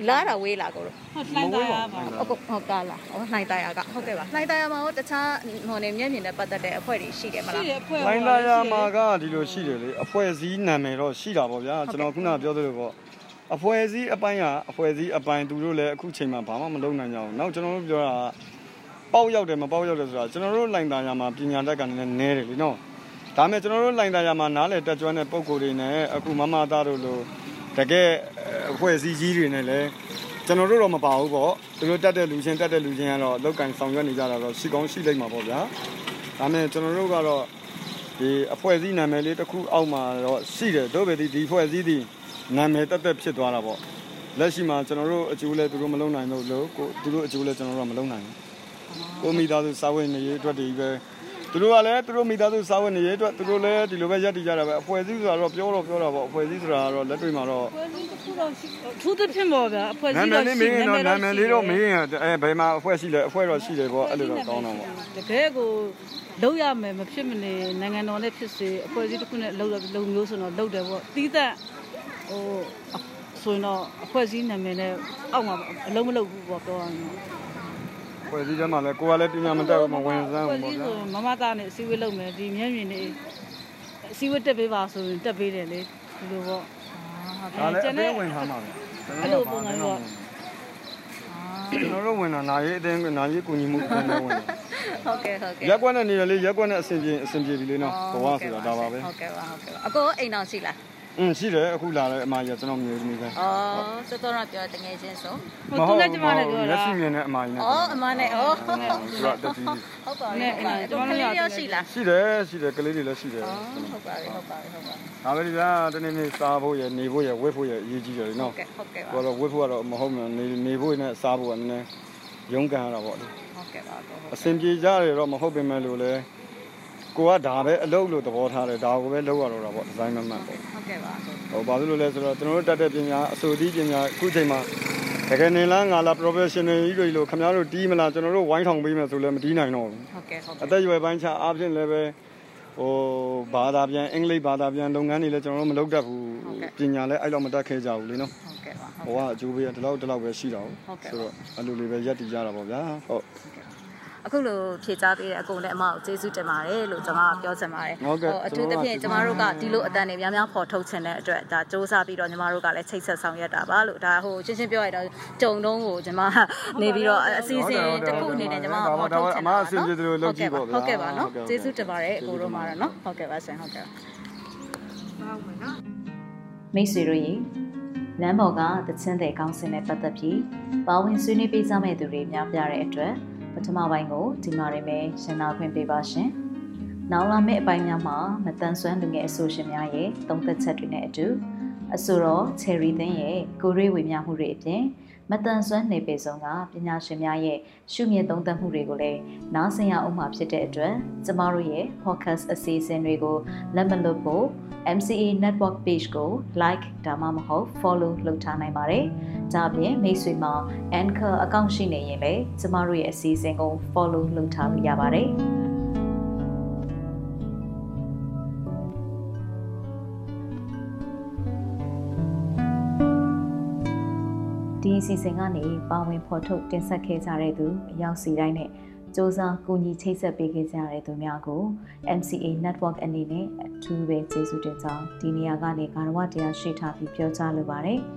လာတာဝေးလာကိုတို့ဟုတ်လိုက်တာရပါဟုတ်ကဟုတ်ကလားဟောနှိုင်တရားကဟုတ်ကဲ့ပါနှိုင်တရားမှာဟောတခြားဟိုနေမျက်မြင်နဲ့ပတ်သက်တဲ့အဖွဲ့တွေရှိတယ်မလားရှိတယ်အဖွဲ့လိုင်းသားရမှာကဒီလိုရှိတယ်လေအဖွဲ့အစည်းနာမည်တော့ရှိတာပေါ့ဗျာကျွန်တော်ခုနပြောသလိုပေါ့အဖွဲ့အစည်းအပိုင်းကအဖွဲ့အစည်းအပိုင်းသူတို့လည်းအခုချိန်မှာဘာမှမလုပ်နိုင်ကြဘူးနောက်ကျွန်တော်တို့ပြောတာကပေါက်ရောက်တယ်မပေါက်ရောက်တယ်ဆိုတာကျွန်တော်တို့လိုင်းသားရမှာပညာတတ်ကလည်းနည်းတယ်လေနော်ဒါပေမဲ့ကျွန်တော်တို့လိုင်းသားရမှာနားလေတက်ကျွမ်းတဲ့ပုံကိုယ်တွေနဲ့အခုမမသားတို့လို တကယ်အဖွဲ့အစည်းကြီးတွေနဲ့လည်းကျွန်တော်တို့တော့မပါဘူးပေါ့သူတို့တက်တဲ့လူချင်းတက်တဲ့လူချင်းကတော့လောက်ကန်ဆောင်ရွက်နေကြတာတော့ရှိကောင်းရှိလိမ့်မှာပေါ့ဗျာဒါပေမဲ့ကျွန်တော်တို့ကတော့ဒီအဖွဲ့အစည်းနာမည်လေးတစ်ခုအောက်မှာတော့ရှိတယ်တို့ပဲဒီဒီအဖွဲ့အစည်းဒီနာမည်တက်တက်ဖြစ်သွားတာပေါ့လက်ရှိမှာကျွန်တော်တို့အကျိုးလဲသူတို့မလုံနိုင်တော့လို့ကိုသူတို့အကျိုးလဲကျွန်တော်တို့ကမလုံနိုင်ဘူးကိုမိသားစုစာဝင်နေရေးအတွက်ဒီပဲ သူတို့ကလည်းသူတို့မိသားစုစာဝင်နေရေးအတွက်သူတို့လည်းဒီလိုပဲရက်တည်ကြတာပဲအဖွဲ့အစည်းဆိုတာတော့ပြောတော့ပြောတာပေါ့အဖွဲ့အစည်းဆိုတာကတော့လက်တွေ့မှာတော့ဖွဲ့စည်းတစ်ခုတော့ရှိသူသဖြင့်ပေါ့ဗျာအဖွဲ့နာစည်းမည်တော့လေးရှိမင်းတော့နာမည်လေးတော့မင်းရှိရအဲဘယ်မှာအဖွဲ့ရှိလဲအဖွဲ့တော့ရှိတယ်ပေါ့အဲ့လိုတော့ကောင်းတော့ပေါ့တကယ်ကိုလုံးရမယ်မဖြစ်မနေနိုင်ငံတော်နဲ့ဖြစ်စေအဖွဲ့အစည်းတစ်ခုနဲ့လုံးလုံးမျိုးဆိုတော့လုံးတယ်ပေါ့တီးသက်ဟိုဆိုရင်တော့အဖွဲ့အစည်းနာမည်နဲ့အောက်မှာအလုံးမလုံးဘူးပေါ့ပြောရရင်။ ဖွဲ့စည်းထဲမှာလည်းကိုကလည်းပညာမတတ်ဘူးမဝင်စမ်းဘူးပေါ့ဗျာဆိုရင်မမသားနဲ့အစည်းအဝေးလုပ်မယ်ဒီမျက်မြင်နေအစည်းအဝေးတက်ပေးပါဆိုရင်တက်ပေးတယ်လေဒီလိုပေါ့။ဒါလည်းအသိဝင်ထားမှာပဲ။အဲ့လိုပုံစံမျိုးပေါ့ကျွန်တော်တို့ဝင်တာနာရေးအတင်းနာရေးကူညီမှုပြန်နေဝင်တယ်ဟုတ်ကဲ့ဟုတ်ကဲ့ရက်ကွက်နဲ့နေရလေရက်ကွက်နဲ့အဆင်ပြေအဆင်ပြေပြီလေနော်ဘဝဆိုတာဒါပါပဲဟုတ်ကဲ့ပါဟုတ်ကဲ့ပါအကိုအိမ်တော်ရှိလား อืมရှိတယ်အခုလာတယ်အမကြီးကျွန်တော်မျိုးသမီးပဲဩစောစောတော့ပြောတငယ်ချင်းဆိုမဟုတ်ဘူးလက်ရှိမြင်တဲ့အမကြီးနဲ့ဩအမနဲ့ဩသူကတတိဟုတ်ပါပြီဟုတ်ပါပြီကျွန်တော်လည်းပြောရှိလားရှိတယ်ရှိတယ်ကလေးတွေလည်းရှိတယ်ဟုတ်ပါပြီဟုတ်ပါပြီဟုတ်ပါပြီဒါပဲဒီကတနေ့နေ့စားဖို့ရနေဖို့ရဝတ်ဖို့ရအရေးကြီးတယ်နော်ဟုတ်ကဲ့ဟုတ်ကဲ့ပါဘာလို့ဝတ်ဖို့ကတော့မဟုတ်ဘူးနေနေဖို့နဲ့စားဖို့ကနည်းနည်းရုန်းကန်ရတာပေါ့လေဟုတ်ကဲ့ပါဟုတ်အဆင်ပြေကြတယ်တော့မဟုတ်ပင်မဲ့လို့လေ ကိုကဒါပဲအလုပ်လို့သဘောထားတယ်ဒါကိုပဲလုပ်ရတော့တာပေါ့ဒီဇိုင်းမမှန်ပေါ့ဟုတ်ကဲ့ပါဟုတ်ဟိုဘာလို့လဲလဲဆိုတော့ကျွန်တော်တို့တက်တဲ့ပညာအစိုးရပညာအခုချိန်မှာတကယ်နေလားငါလား professional ကြီးတွေလို့ခင်ဗျားတို့တီးမလားကျွန်တော်တို့ဝိုင်းထောင်ပေးမယ်ဆိုလည်းမတီးနိုင်တော့ဘူးဟုတ်ကဲ့ဟုတ်အသက်အရွယ်ပိုင်းခြားအားဖြင့်လည်းပဲဟိုဘာသာပြန်အင်္ဂလိပ်ဘာသာပြန်လုပ်ငန်းတွေလည်းကျွန်တော်တို့မလုပ်တတ်ဘူးပညာလည်းအဲ့လောက်မတတ်ခဲ့ကြဘူးလေနော်ဟုတ်ကဲ့ပါဟိုကအကျိုးပေးဒီလောက်ဒီလောက်ပဲရှိတာဟုတ်ဟုတ်ကဲ့ဆိုတော့အဲ့လိုလေးပဲရက်တည်ကြတာပေါ့ဗျာဟုတ် အခုလိုဖြေချပေးတဲ့အကုန်လည်းအမကိုကျေးဇူးတင်ပါတယ်လို့ကျွန်မပြောချင်ပါတယ်ဟုတ်ကဲ့အထူးသဖြင့်ကျွန်မတို့ကဒီလိုအတန်တွေများများဖော်ထုတ်ချင်တဲ့အတွက်ဒါစ조사ပြီးတော့ညီမတို့ကလည်းချိတ်ဆက်ဆောင်ရွက်တာပါလို့ဒါဟိုရှင်းရှင်းပြောရတော့ကြုံတုံးကိုကျွန်မနေပြီးတော့အစီအစဉ်တစ်ခုအနေနဲ့ကျွန်မဖော်ထုတ်ချင်တာအမအဆင်ပြေတယ်လို့လုပ်ကြည့်ပေါ့ဗျာဟုတ်ကဲ့ပါနော်ဟုတ်ကဲ့ကျေးဇူးတင်ပါတယ်အကိုတို့မှာတော့နော်ဟုတ်ကဲ့ပါရှင်ဟုတ်ကဲ့မိတ်ဆွေတို့ရေလမ်းပေါ်ကတချင်းတဲ့ကောင်းစင်နဲ့ပတ်သက်ပြီးပါဝင်ဆွေးနွေးပေးကြမဲ့သူတွေများပြားတဲ့အတွက် ပထမပိုင်းကိုဒီမှာရင်ပဲရှင်းနာခွင့်ပေးပါရှင်။နောက်လာမယ့်အပိုင်းများမှာမတန်ဆွမ်းလူငယ်အဆိုရှင်များရဲ့သုံးသက်ချက်တွေနဲ့အတူအဆိုတော် Cherry သင်းရဲ့ကိုရွေးဝေမျှမှုတွေအပြင်မတန်ဆွမ်းနေပေဆုံးကပညာရှင်များရဲ့ရှုမြင်သုံးသပ်မှုတွေကိုလည်းနားဆင်ရအောင်မှာဖြစ်တဲ့အတွက်ကျမတို့ရဲ့ podcast အစီအစဉ်တွေကိုလက်မလွတ်ဖို့ MCA Network Page ကို like ဒါမှမဟုတ် follow လုပ်ထားနိုင်ပါတယ်။ ဒါပြင်မိတ်ဆွေမှာ Anchor account ရှိနေရင်လည်းကျမတို့ရဲ့အစီအစဉ်ကို follow လုပ်ထားလို့ရပါတယ်။ဒီအစီအစဉ်ကနေပါဝင်ဖော်ထုတ်တင်ဆက်ခဲ့ကြတဲ့သူအရောက်စီတိုင်းနဲ့စ조사ကူညီချိတ်ဆက်ပေးခဲ့ကြတဲ့သူများကို MCA Network အနေနဲ့အထူးပဲကျေးဇူးတင်ကြောင်းဒီနေရာကနေကာရဝတရားရှိထားပြီးပြောကြားလိုပါတယ်။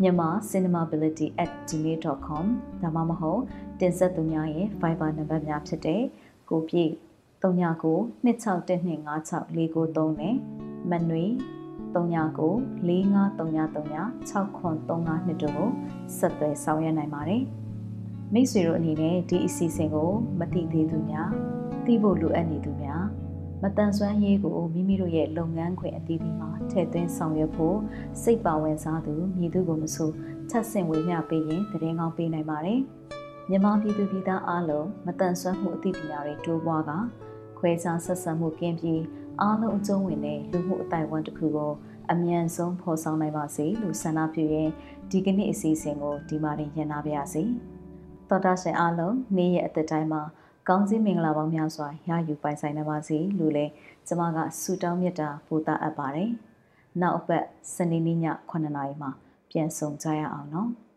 မြန်မာ cinemability@gmail.com ဒါမှမဟုတ်တင်ဆက်သူများရဲ့ Viber နံပါတ်များဖြစ်တဲ့ကိုပြည့်39 26125649နဲ့မနွေ39 45333633တို့ကိုဆက်သွယ်ဆောင်ရွက်နိုင်ပါတယ်။မိတ်ဆွေတို့အနေနဲ့ဒီအစီအစဉ်ကိုမသိသေးသူများသိဖို့လိုအပ်နေသူများ မတန်ဆွမ်းရေးကိုမိမိတို့ရဲ့လုပ်ငန်းခွင်အသီးသီးမှာထည့်သွင်းဆောင်ရွက်ဖို့စိတ်ပါဝင်စားသူမည်သူကိုမဆိုထပ်ဆင့်ဝေမျှပေးရင်တရင်ကောင်းပေးနိုင်ပါတယ်။မြန်မာပြည်သူပြည်သားအားလုံးမတန်ဆွမ်းမှုအသိပညာတွေတိုးပွားကခွဲခြားဆက်ဆံမှုကင်းပြီးအားလုံးအကျုံးဝင်တဲ့လူမှုအတိုင်းအဝန်တစ်ခုကိုအမြန်ဆုံးဖော်ဆောင်နိုင်ပါစေလို့ဆန္ဒပြုရင်းဒီကနေ့အစီအစဉ်ကိုဒီမှာတင်ရနာပါရစေ။သောတာရှင်အားလုံးနေ့ရက်အသက်တိုင်းမှာ ကောင်းခြင်းမင်္ဂလာပေါင်းများစွာရယူပိုင်ဆိုင်နိုင်ပါစေလို့လည်းကျွန်မကဆုတောင်းမေတ္တာပို့သအပ်ပါတယ်။နောက်အပတ်စနေနေ့ည9:00နာရီမှာပြန်ဆောင်ကြရအောင်နော်။